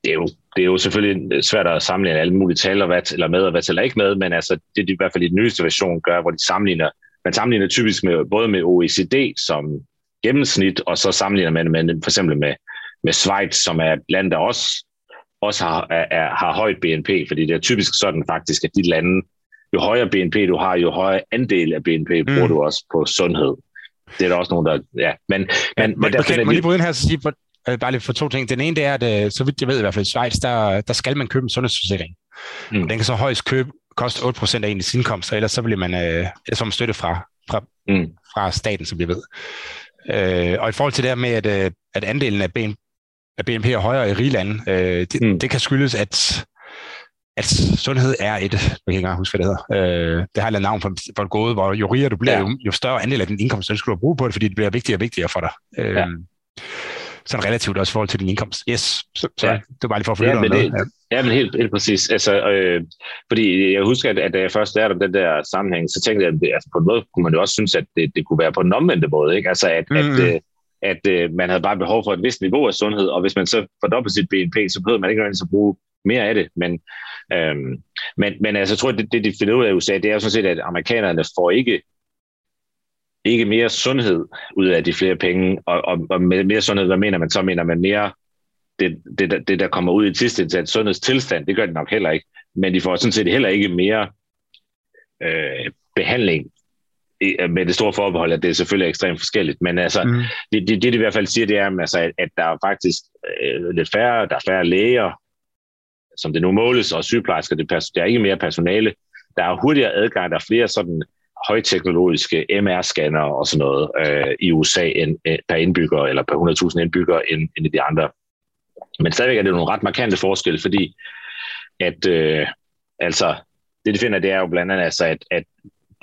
det er jo det er jo selvfølgelig svært at sammenligne alle mulige taler, hvad tæller med og hvad tæller ikke med, men altså, det de i hvert fald i den nyeste version gør, hvor de sammenligner, man sammenligner typisk med, både med OECD som gennemsnit, og så sammenligner man med, for eksempel med, med Schweiz, som er et land, der også også har, er, har højt BNP, fordi det er typisk sådan faktisk, at de lande, jo højere BNP du har, jo højere andel af BNP bruger mm. du også på sundhed. Det er der også nogen, der... Ja, men, men, men, men der okay, må lige bryde ind her og sige, for, øh, bare lige for to ting. Den ene, det er, at øh, så vidt jeg ved i hvert fald i Schweiz, der, der skal man købe en sundhedsforsikring. Mm. Og den kan så højst købe, koste 8% af ens indkomst, ellers så bliver man øh, som støtte fra, fra, mm. fra staten, som vi ved. Øh, og i forhold til det her med, at, øh, at andelen af BNP, at BNP er højere i rige lande. Øh, det, mm. det kan skyldes, at, at sundhed er et, jeg kan ikke engang huske, hvad det hedder, øh, det har et navn for, for et gode, hvor jo rigere du bliver, ja. jo, jo større andel af din indkomst, den skal du bruge på det, fordi det bliver vigtigere og vigtigere for dig. Øh, ja. Sådan relativt også i forhold til din indkomst. Yes, så, så ja. det var bare lige for at ja, men det, ja. ja, men helt, helt præcis. Altså, øh, fordi jeg husker, at, at da jeg først lærte om den der sammenhæng, så tænkte jeg, at altså, på en måde kunne man jo også synes, at det, det kunne være på den omvendte måde. Ikke? Altså, at, mm. at, øh, at øh, man havde bare behov for et vist niveau af sundhed, og hvis man så fordobler sit BNP, så behøver man ikke nødvendigvis at bruge mere af det. Men, øhm, men, men altså, jeg tror, det, det de finder ud af i USA, det er jo sådan set, at amerikanerne får ikke ikke mere sundhed ud af de flere penge, og, og, og med mere sundhed, hvad mener man så? Mener man mere det, det, det der kommer ud i sidste instans, sundhedstilstand, det gør det nok heller ikke, men de får sådan set heller ikke mere øh, behandling med det store forbehold, at det er selvfølgelig ekstremt forskelligt, men altså, mm. det, det, det, de i hvert fald siger, det er, altså, at, at der er faktisk øh, lidt færre, der er færre læger, som det nu måles, og sygeplejersker, det, der er ikke mere personale, der er hurtigere adgang, der er flere sådan højteknologiske MR-scanner og sådan noget øh, i USA end, øh, per indbygger, eller per 100.000 indbyggere end, end i de andre. Men stadigvæk er det nogle ret markante forskelle, fordi at øh, altså, det de finder, det er jo blandt andet, altså, at, at,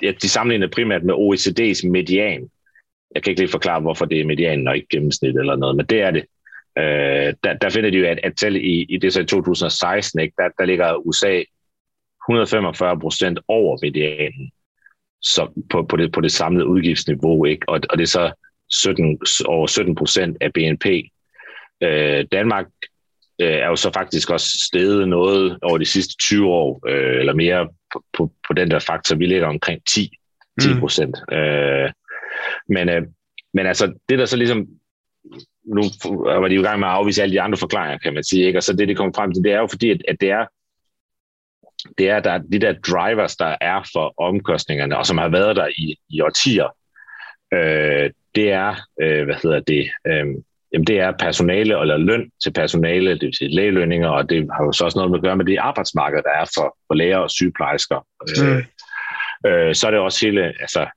at de sammenligner primært med OECD's median. Jeg kan ikke lige forklare, hvorfor det er medianen og ikke gennemsnit eller noget, men det er det. Øh, der, der finder de jo, at, at tal i, i det så i 2016, ikke, der, der ligger USA 145 procent over medianen så på, på, det, på det samlede udgiftsniveau, ikke? Og, og det er så 17, over 17 procent af BNP. Øh, Danmark øh, er jo så faktisk også steget noget over de sidste 20 år, øh, eller mere på, på, på den der faktor. Vi ligger omkring 10, 10 mm. procent. Mm. Øh, men, øh, men altså, det der så ligesom nu var de jo i gang med at afvise alle de andre forklaringer, kan man sige. Ikke? Og så det, det kommer frem til, det er jo fordi, at, at det er det er, der er de der drivers, der er for omkostningerne, og som har været der i, i årtier, øh, det er, øh, hvad hedder det, øh, jamen det er personale eller løn til personale, det vil sige lægelønninger, og det har jo så også noget at gøre med det arbejdsmarked, der er for, for læger og sygeplejersker. Mm. Øh, øh, så er det også hele, altså,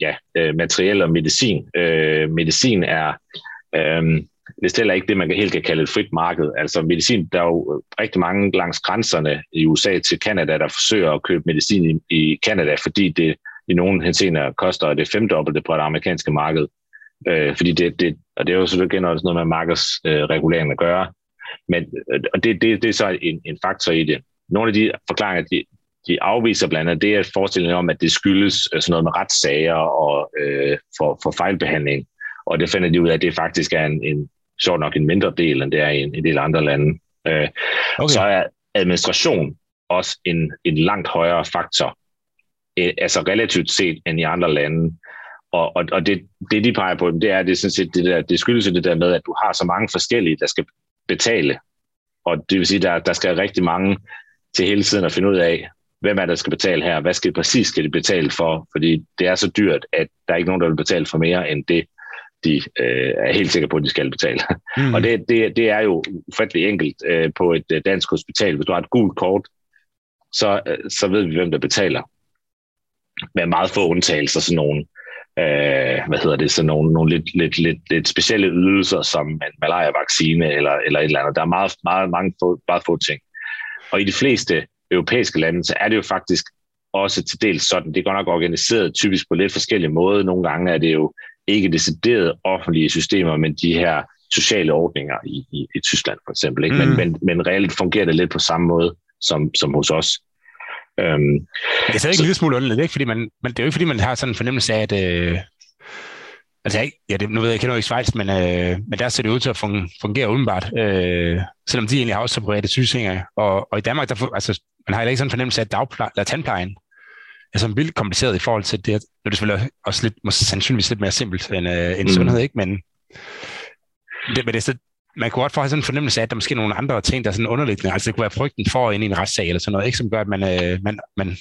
ja, øh, materiel og medicin. Øh, medicin er, øh, det er heller ikke det, man helt kan kalde et frit marked. Altså medicin, der er jo rigtig mange langs grænserne i USA til Kanada, der forsøger at købe medicin i, Kanada, fordi det i nogle henseender koster det femdobbelte på det amerikanske marked. Øh, fordi det, det, og det er jo selvfølgelig også noget med markedsreguleringen øh, at gøre. Men, og det, det, det er så en, en faktor i det. Nogle af de forklaringer, de, de afviser blandt andet, det er forestillingen om, at det skyldes øh, sådan noget med retssager og øh, for, for fejlbehandling. Og det finder de ud af, at det faktisk er en, en sjovt nok en mindre del, end det er i en, en del andre lande. Øh, okay. Så er administration også en, en langt højere faktor, øh, altså relativt set end i andre lande. Og, og, og det, det, de peger på, det er, det, er sådan set det, der, det skyldes det der med, at du har så mange forskellige, der skal betale. Og det vil sige, der, der skal rigtig mange til hele tiden at finde ud af, hvem er der skal betale her, hvad skal præcis skal de betale for, fordi det er så dyrt, at der er ikke nogen, der vil betale for mere end det, de øh, er helt sikre på, at de skal betale. Mm. og det, det, det er jo ufattelig enkelt øh, på et øh, dansk hospital. Hvis du har et gult kort, så, øh, så ved vi, hvem der betaler. Med meget få undtagelser, sådan nogle, øh, hvad hedder det, sådan nogle, nogle lidt, lidt, lidt, lidt specielle ydelser, som en malaria-vaccine eller, eller et eller andet. Der er meget, meget, mange få, meget få ting. Og i de fleste europæiske lande, så er det jo faktisk også til dels sådan. Det er godt nok organiseret typisk på lidt forskellige måder. Nogle gange er det jo ikke deciderede offentlige systemer, men de her sociale ordninger i, i, i Tyskland for eksempel. Ikke? Mm. Men, men, men reelt fungerer det lidt på samme måde som, som hos os. Øhm, det er stadig en lille smule underligt, ikke? Fordi man, man, det er jo ikke fordi, man har sådan en fornemmelse af, at... Øh, altså, jeg, ja, det, nu ved jeg, jeg kender ikke Schweiz, men, øh, men der ser det ud til at fungere udenbart, øh, selvom de egentlig har også private sygesikringer. Og, og i Danmark, der, altså, man har heller ikke sådan en fornemmelse af, at dagpleje, eller tandplejen sådan vildt kompliceret i forhold til det. Nu er det selvfølgelig også lidt, måske sandsynligvis lidt mere simpelt end, øh, end mm. sundhed, ikke? Men, det, men det er så, man kunne godt få sådan en fornemmelse af, at der måske er nogle andre ting, der er sådan underliggende. Altså det kunne være frygten for ind i en retssag eller sådan noget, ikke? som gør, at man, øh, man, man,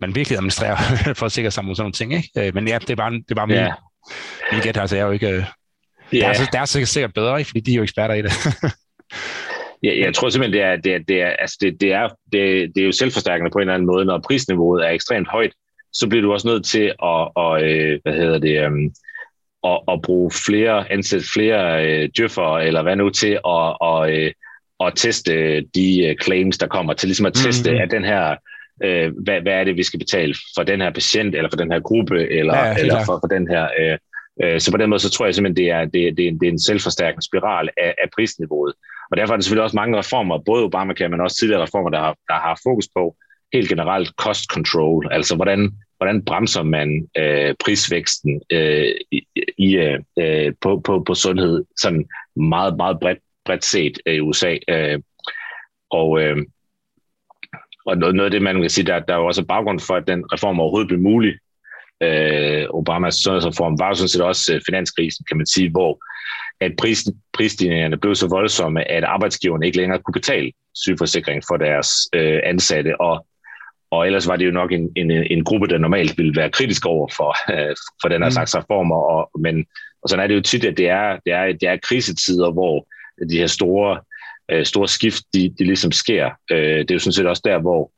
man virkelig administrerer for at sikre sig mod sådan nogle ting. Ikke? Øh, men ja, det er bare, det er bare min, yeah. min gæt, altså jeg er jo ikke... Øh, yeah. der, er, der er sikkert bedre, ikke? fordi de er jo eksperter i det. Jeg, jeg tror simpelthen, det er, det er, det er, altså det, det er, det, det er jo selvforstærkende på en eller anden måde. Når prisniveauet er ekstremt højt, så bliver du også nødt til at, og, øh, hvad hedder det, um, at, at bruge flere, ansætte flere øh, djøffer, eller hvad nu til at, og, øh, at teste de øh, claims, der kommer, til ligesom at teste, mm-hmm. at den her, øh, hvad, hvad er det, vi skal betale for den her patient, eller for den her gruppe, eller, ja, eller for, for den her... Øh, øh, så på den måde, så tror jeg simpelthen, det er, det, det, er, det er en selvforstærkende spiral af, af prisniveauet. Og derfor er der selvfølgelig også mange reformer, både Obamacare, men også tidligere reformer, der har, der har fokus på helt generelt cost control, altså hvordan, hvordan bremser man øh, prisvæksten øh, i, øh, øh, på, på, på sundhed, sådan meget, meget bredt, bredt set øh, i USA. Øh, og, øh, og noget, noget af det, man kan sige, der, der er jo også baggrund for, at den reform overhovedet blev mulig. Øh, Obamas sundhedsreform var jo sådan set også øh, finanskrisen, kan man sige, hvor at pris, prisstigningerne blev så voldsomme, at arbejdsgiverne ikke længere kunne betale sygeforsikring for deres øh, ansatte, og, og ellers var det jo nok en, en, en gruppe, der normalt ville være kritisk over for, øh, for den her mm. slags reformer, og, men, og sådan er det jo tit, at det er, det er, det er krisetider, hvor de her store, øh, store skift, de, de ligesom sker. Øh, det er jo sådan set også der, hvor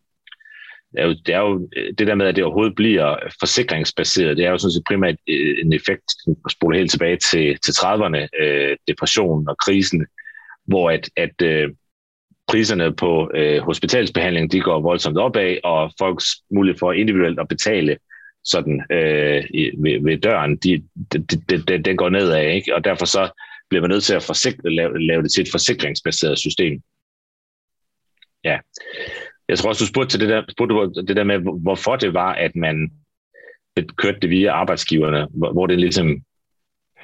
er jo, det er jo det der med, at det overhovedet bliver forsikringsbaseret, det er jo sådan set primært øh, en effekt, at spole helt tilbage til, til 30'erne, øh, depressionen og krisen, hvor at, at øh, priserne på øh, hospitalsbehandling, de går voldsomt opad, og folks mulighed for individuelt at betale sådan øh, ved, ved døren, de, de, de, de, den går nedad, ikke? og derfor så bliver man nødt til at forsikre, lave, lave det til et forsikringsbaseret system. Ja. Jeg tror også, du spurgte til det der, spurgte det der med, hvorfor det var, at man kørte det via arbejdsgiverne, hvor, hvor det ligesom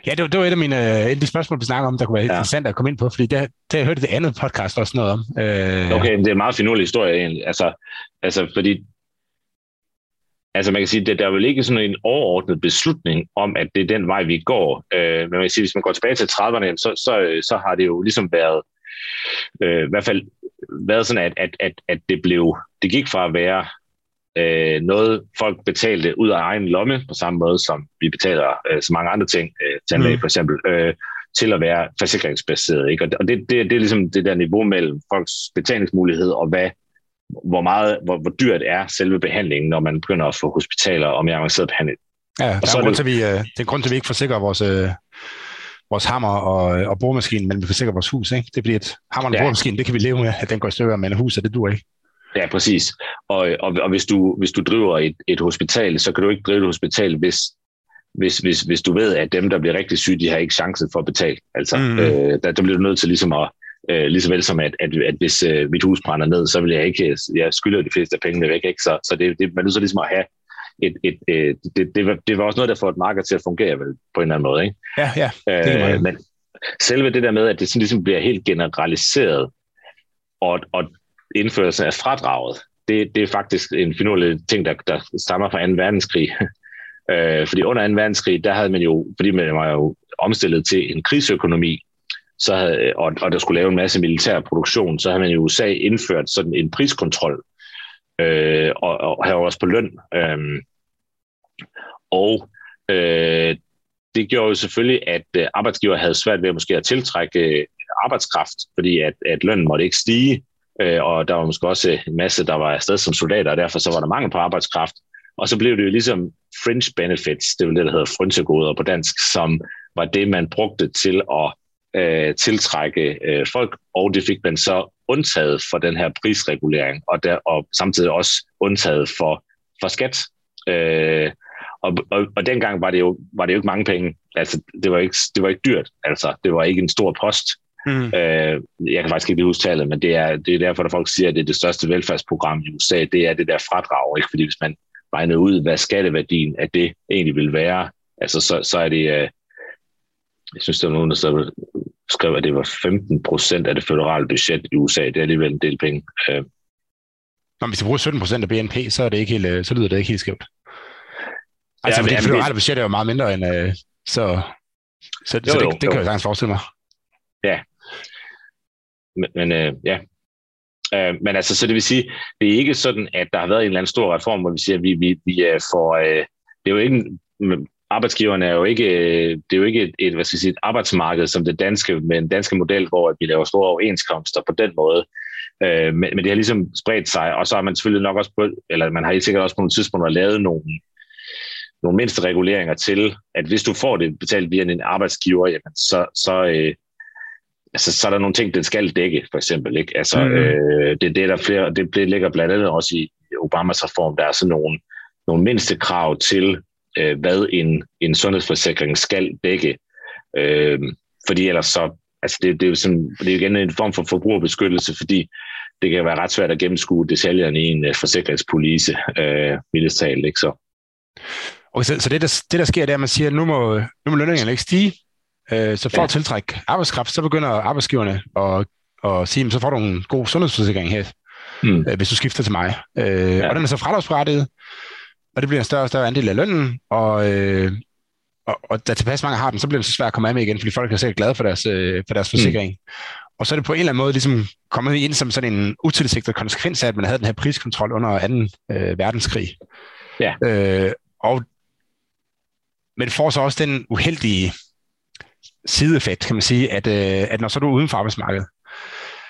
Ja, det var, det var et af mine uh, et af de spørgsmål, vi snakker om, der kunne være ja. interessant at komme ind på, fordi det, det jeg hørte det andet podcast også noget om. Uh, okay, det er en meget finurlig historie egentlig. Altså, altså fordi Altså man kan sige, at der er vel ikke sådan en overordnet beslutning om, at det er den vej, vi går. Øh, men man kan sige, hvis man går tilbage til 30'erne, så, så, så har det jo ligesom været, øh, i hvert fald været sådan, at, at, at, at det blev, det gik fra at være øh, noget, folk betalte ud af egen lomme, på samme måde som vi betaler øh, så mange andre ting, øh, tandlæge mm. for eksempel, øh, til at være forsikringsbaseret. Ikke? Og det, det, det er ligesom det der niveau mellem folks betalingsmulighed og hvad hvor, meget, hvor, hvor dyrt er selve behandlingen, når man begynder at få hospitaler og mere avanceret behandling. Ja, der er, grund til, vi, øh, det er grund til, at vi ikke forsikrer vores, øh, vores hammer og, og boremaskine, men vi forsikrer vores hus. Ikke? Det bliver et hammer og ja. boremaskine, det kan vi leve med, at den går i stykker, men huset, det dur ikke. Ja, præcis. Og, og, og hvis, du, hvis du driver et, et hospital, så kan du ikke drive et hospital, hvis, hvis, hvis, hvis du ved, at dem, der bliver rigtig syge, de har ikke chance for at betale. Altså, mm. øh, der, der bliver du nødt til ligesom at, Øh, lige så vel som, at, at, at hvis øh, mit hus brænder ned, så vil jeg ikke, jeg skylder de fleste af pengene væk. Ikke? Så, så det, det, man er nødt til ligesom at have et, et, et, det, det, var, det var også noget, der får et marked til at fungere vel, på en eller anden måde. Ikke? Ja, ja. Det øh, men selve det der med, at det sådan ligesom bliver helt generaliseret, og, og indførelse af fradraget, det, det er faktisk en finurlig ting, der, der stammer fra 2. verdenskrig. øh, fordi under 2. verdenskrig, der havde man jo, fordi man var jo omstillet til en krigsøkonomi, så havde, og, og der skulle lave en masse militær produktion, så havde man i USA indført sådan en priskontrol, øh, og, og her også på løn. Øh, og øh, det gjorde jo selvfølgelig, at øh, arbejdsgiver havde svært ved måske at tiltrække øh, arbejdskraft, fordi at, at lønnen måtte ikke stige, øh, og der var måske også en masse, der var afsted som soldater, og derfor så var der mangel på arbejdskraft. Og så blev det jo ligesom fringe benefits, det er det, der hedder frynsegoder på dansk, som var det, man brugte til at øh, tiltrække øh, folk, og det fik man så undtaget for den her prisregulering, og, der, og samtidig også undtaget for, for skat. Øh, og, og, og dengang var det, jo, var det jo ikke mange penge. Altså, det var ikke, det var ikke dyrt. Altså, det var ikke en stor post. Mm. Øh, jeg kan faktisk ikke huske tallet, men det er, det er derfor, at folk siger, at det er det største velfærdsprogram i USA. Det er det der fradrag, ikke? Fordi hvis man regner ud, hvad skatteværdien af det egentlig vil være, altså, så, så er det... Øh, jeg synes, der var nogen, der så skrev, at det var 15 procent af det føderale budget i USA. Det er alligevel en del penge. Øh. Når hvis vi bruger 17 procent af BNP, så, er det ikke helt, øh, så lyder det ikke helt skævt. Altså, ja, det føderale budget er jo meget mindre end... Øh, så så, jo, så det, jo, det, det kan jeg sagtens forestille mig. Ja. Men, men øh, ja. Øh, men altså, så det vil sige, det er ikke sådan, at der har været en eller anden stor reform, hvor vi siger, at vi, vi, vi får... Øh, det er jo ikke arbejdsgiverne er jo ikke, det er jo ikke et, et, hvad skal jeg sige, et arbejdsmarked som det danske, med en danske model, hvor vi laver store overenskomster på den måde. Øh, men, men det har ligesom spredt sig, og så har man selvfølgelig nok også på, eller man har helt sikkert også på nogle tidspunkter lavet nogle, nogle mindste reguleringer til, at hvis du får det betalt via en arbejdsgiver, jamen så, så, øh, altså, så er der nogle ting, den skal dække, for eksempel. Ikke? Altså, mm. øh, det, det, er der flere, det, det ligger blandt andet også i Obamas reform, der er sådan nogle, nogle mindste krav til, øh, hvad en, en sundhedsforsikring skal dække. Øh, fordi ellers så, altså det, det, er jo sådan, det er igen en form for forbrugerbeskyttelse, fordi det kan være ret svært at gennemskue detaljerne i en uh, forsikringspolice, øh, mildest talt, ikke så? Okay, så, så det, der, det, der sker, det er, at man siger, at nu må, nu må lønningerne ikke stige, øh, så for ja. at tiltrække arbejdskraft, så begynder arbejdsgiverne at, at sige, så får du en god sundhedsforsikring her, mm. øh, hvis du skifter til mig. Øh, ja. Og den er så fradragsberettiget, og det bliver en større og større andel af lønnen, og, øh, og, og da tilpas mange har den, så bliver det så svært at komme af med igen, fordi folk er sikkert glade for deres, øh, for deres forsikring. Mm. Og så er det på en eller anden måde ligesom kommet ind som sådan en utilsigtet konsekvens af, at man havde den her priskontrol under 2. Øh, verdenskrig. Ja. Øh, og, men det får så også den uheldige sideeffekt, kan man sige, at, øh, at når så er du uden for arbejdsmarkedet,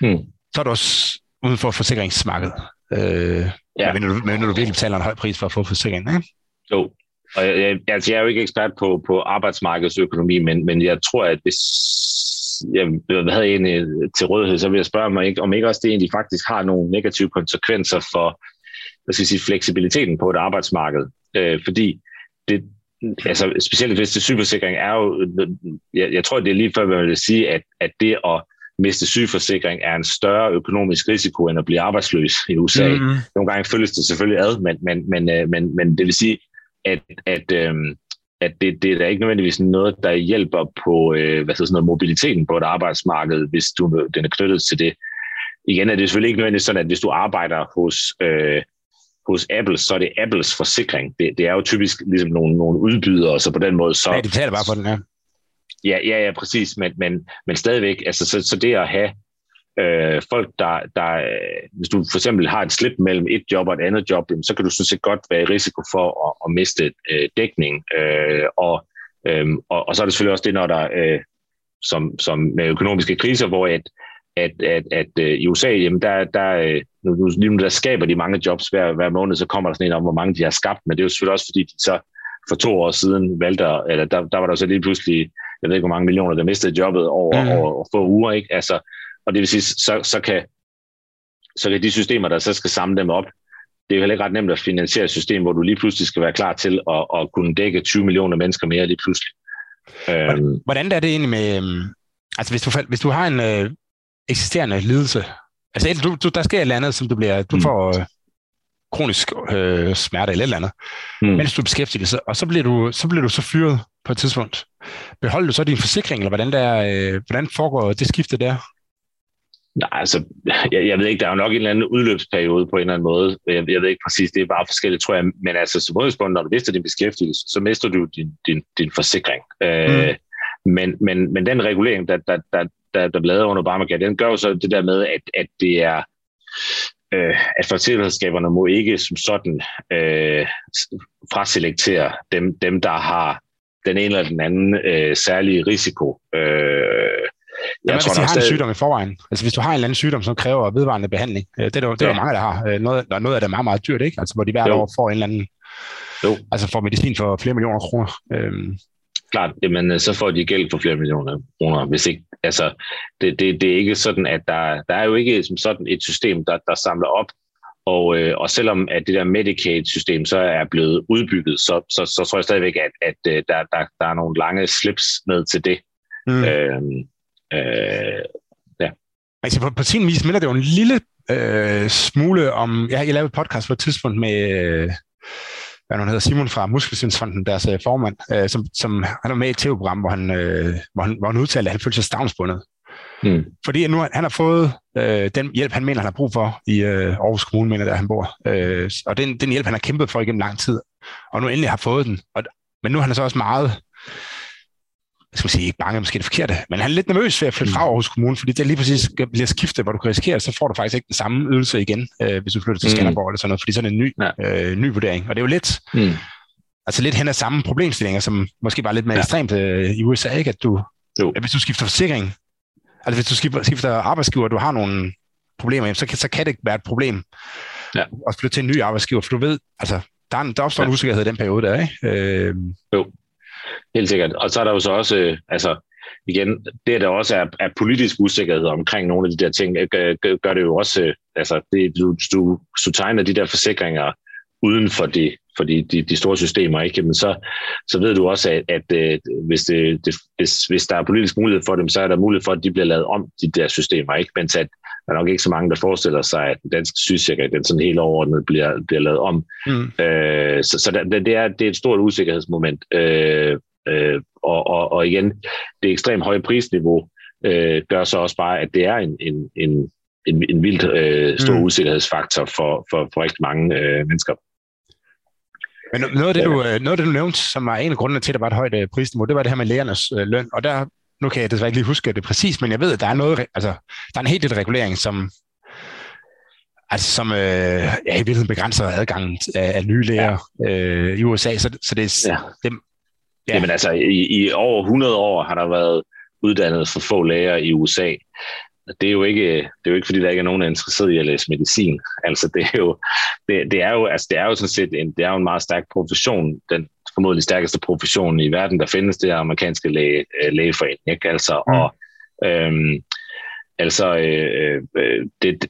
mm. så er du også uden for forsikringsmarkedet. Øh, ja. Men når, du, men når du virkelig betaler en høj pris for at få forsikringen, ikke? Jo, og jeg, jeg, altså, jeg er jo ikke ekspert på, på arbejdsmarkedsøkonomi, men, men jeg tror, at hvis jeg havde en til rådighed, så vil jeg spørge mig, om ikke også det egentlig faktisk har nogle negative konsekvenser for hvad skal jeg sige, fleksibiliteten på et arbejdsmarked. Øh, fordi det, altså, specielt hvis det sygeforsikring er jo, jeg, jeg tror, det er lige før, man vil sige, at, at det at miste sygeforsikring er en større økonomisk risiko, end at blive arbejdsløs i USA. Mm-hmm. Nogle gange følges det selvfølgelig ad, men, men, men, øh, men, men det vil sige, at, at, øhm, at det, det er da ikke nødvendigvis noget, der hjælper på øh, hvad sådan noget, mobiliteten på et arbejdsmarked, hvis du, den er knyttet til det. Igen er det selvfølgelig ikke nødvendigvis sådan, at hvis du arbejder hos, øh, hos Apple, så er det Apples forsikring. Det, det er jo typisk ligesom nogle, nogle udbydere, så på den måde så... Ja, de betaler bare for den, ja. Ja, ja, ja præcis, men, men, men stadigvæk, altså, så, så det at have øh, folk, der, der, øh, hvis du for eksempel har et slip mellem et job og et andet job, så kan du sådan set godt være i risiko for at, at miste øh, dækning. Øh, og, øh, og, og så er det selvfølgelig også det, når der, øh, som, som med økonomiske kriser, hvor et, at, at, at uh, i USA, jamen der, der, øh, nu, nu, nu der skaber de mange jobs hver, hver måned, så kommer der sådan en om, hvor mange de har skabt, men det er jo selvfølgelig også, fordi de så for to år siden valgte, eller der, der var der så lige pludselig, jeg ved ikke, hvor mange millioner, der mistede jobbet over, mm. over, over få uger, ikke? Altså, og det vil sige, så, så, kan, så kan de systemer, der så skal samle dem op, det er jo heller ikke ret nemt at finansiere et system, hvor du lige pludselig skal være klar til at, at kunne dække 20 millioner mennesker mere lige pludselig. Hvordan, øhm. hvordan er det egentlig med, øhm, altså hvis du, hvis du har en øh, eksisterende lidelse, altså du, du, der sker et eller andet, som du bliver, du mm. får øh, kronisk øh, smerte eller et eller andet, mm. mens du beskæftiger dig, og så bliver, du, så bliver du så fyret på et tidspunkt. Beholder du så din forsikring, eller hvordan, der, øh, hvordan foregår det skifte der? Nej, altså, jeg, jeg ved ikke, der er jo nok en eller anden udløbsperiode på en eller anden måde. Jeg, jeg ved ikke præcis, det er bare forskelligt, tror jeg. Men altså, som udgangspunkt, når du mister din beskæftigelse, så mister du din, din, din forsikring. Øh, mm. Øh, men, men, men den regulering, der, der, der, der, der blev lavet under Obamacare, den gør jo så det der med, at, at det er øh, at forsikringsselskaberne må ikke som sådan øh, fraselektere dem, dem, der har den ene eller den anden øh, særlige risiko. Øh, jeg Jamen, tror, hvis de har stadig... en sygdom i forvejen, altså hvis du har en eller anden sygdom, som kræver vedvarende behandling, øh, det er der, det er ja. mange, der har. Øh, noget, noget af det er meget, meget dyrt, ikke? Altså hvor de hver år får en eller anden, jo. altså får medicin for flere millioner kroner. Øhm. Klart, jamen øh, så får de gæld for flere millioner kroner, hvis ikke, altså det, det, det er ikke sådan, at der, der er jo ikke som sådan et system, der, der samler op og, øh, og selvom at det der Medicaid-system så er blevet udbygget, så, så, så tror jeg stadigvæk, at, at der, der, der er nogle lange slips ned til det. Mm. Øhm, Øh, ja. Altså på, på sin vis minder det jo en lille øh, smule om... Jeg, jeg lavede et podcast på et tidspunkt med... Øh, hvad han hedder, Simon fra Muskelsindsfonden, deres øh, formand, øh, som, som han er med i et tv-program, hvor han, øh, hvor han, hvor han udtalte, at han følte sig stavnsbundet. Mm. Fordi nu han har fået øh, den hjælp, han mener, han har brug for i øh, Aarhus Kommune, mener der han bor. Øh, og den, den hjælp, han har kæmpet for igennem lang tid, og nu endelig har fået den. Og, men nu er han så også meget jeg skal sige, ikke bange, måske det forkerte, men han er lidt nervøs ved at flytte fra mm. Aarhus Kommune, fordi det lige præcis bliver skiftet, hvor du kan risikere, så får du faktisk ikke den samme ydelse igen, øh, hvis du flytter til mm. Skanderborg eller sådan noget, fordi sådan en ny, ja. øh, ny vurdering. Og det er jo lidt, mm. altså lidt hen af samme problemstillinger, som måske var lidt mere ja. ekstremt øh, i USA, ikke? At, du, jo. at hvis du skifter forsikring, altså hvis du skifter, skifter arbejdsgiver, du har nogle problemer, så kan, så kan det ikke være et problem ja. at flytte til en ny arbejdsgiver, for du ved, altså der, er en, der opstår ja. en usikkerhed i den periode der, ikke? Øh, jo. Helt sikkert. Og så er der jo så også, øh, altså igen, det der også er, er politisk usikkerhed omkring nogle af de der ting, øh, gør, gør det jo også, øh, altså det, du, du, du tegner de der forsikringer uden for de, for de, de, de store systemer, ikke? Men så, så ved du også, at, at, at hvis, det, det, hvis, hvis der er politisk mulighed for dem, så er der mulighed for, at de bliver lavet om, de der systemer, ikke? Men at der er nok ikke så mange, der forestiller sig, at den danske sygesikkerhed, den sådan helt overordnet bliver, bliver lavet om. Mm. Øh, så så der, det, er, det er et stort usikkerhedsmoment. Øh, øh, og, og, og igen, det ekstremt høje prisniveau øh, gør så også bare, at det er en, en, en, en, en vildt øh, stor mm. usikkerhedsfaktor for, for, for rigtig mange øh, mennesker. Men noget af, det, du, øh, noget af det, du nævnte, som var en af grundene til, at der var et højt øh, prisniveau, det var det her med lægernes øh, løn. Og der nu kan jeg desværre ikke lige huske det præcis, men jeg ved, at der er noget, altså, der er en helt lille regulering, som, altså, som øh, ja, i virkeligheden begrænser adgangen af, af nye læger ja. øh, i USA. Så, så det er... Ja. Det, ja. Jamen altså, i, i over 100 år har der været uddannet for få læger i USA. det er jo ikke, det er jo ikke fordi, der ikke er nogen, der er interesseret i at læse medicin. Altså, det er jo, det, det er jo, altså, det er jo sådan set en, det er jo en meget stærk profession. Den formodentlig stærkeste profession i verden, der findes, det er amerikanske læge, øh, lægeforening. Ikke? Altså, mm. og, øhm, altså, øh, øh, det,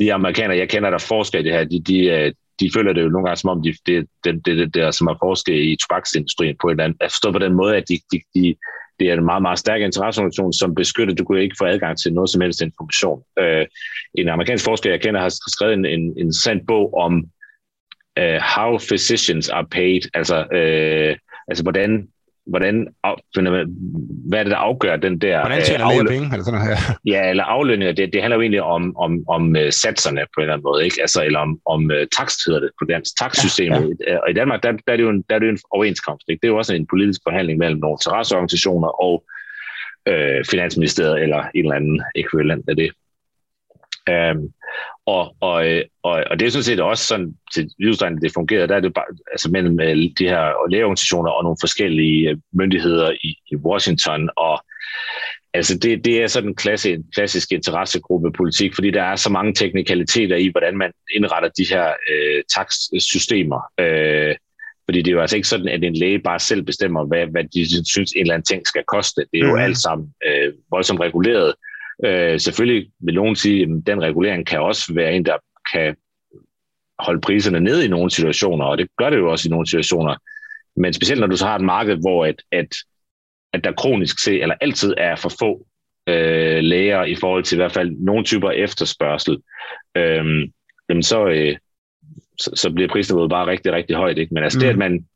de amerikanere, jeg kender, der forsker i det her, de, de, øh, de føler det jo nogle gange som om, de, det, det, det, det der, som har forsket i tobaksindustrien på et eller andet, at forstå på den måde, at de, de, de, det er en meget, meget stærk interesseorganisation, som beskytter, du kunne ikke få adgang til noget som helst information. Øh, en amerikansk forsker, jeg kender, har skrevet en, en, en interessant bog om uh, how physicians are paid, altså, øh, altså hvordan hvordan, hvad er det, der afgør den der... Hvordan tjener øh, afløn... penge? Eller sådan noget, ja. ja, eller aflønninger. Det, det handler jo egentlig om, om, om uh, satserne på en eller anden måde, ikke? Altså, eller om, om uh, takst, hedder det på dansk, takstsystemet. Ja, ja. Og i Danmark, der, der, er det jo en, der er det jo en overenskomst. Ikke? Det er jo også en politisk forhandling mellem nogle terrasseorganisationer og uh, Finansministeriet eller en eller anden ekvivalent af det. Um, og, og, og, og det er sådan set også sådan, til udstrækning det fungerer, der er det bare, altså mellem øh, de her lægeorganisationer og nogle forskellige øh, myndigheder i, i Washington, og altså det, det er sådan en klassisk, klassisk interessegruppe politik, fordi der er så mange teknikaliteter i, hvordan man indretter de her øh, takstsystemer. Øh, fordi det er jo altså ikke sådan, at en læge bare selv bestemmer, hvad, hvad de synes, en eller anden ting skal koste. Det er jo mm. alt sammen øh, voldsomt reguleret. Øh, selvfølgelig vil nogen sige, at den regulering kan også være en, der kan holde priserne ned i nogle situationer, og det gør det jo også i nogle situationer. Men specielt når du så har et marked, hvor at, at, at der kronisk set, eller altid er for få øh, læger i forhold til i hvert fald nogle typer efterspørgsel, øh, jamen så, øh, så, så bliver prisniveauet bare rigtig, rigtig højt. Ikke? Men altså mm. det, at man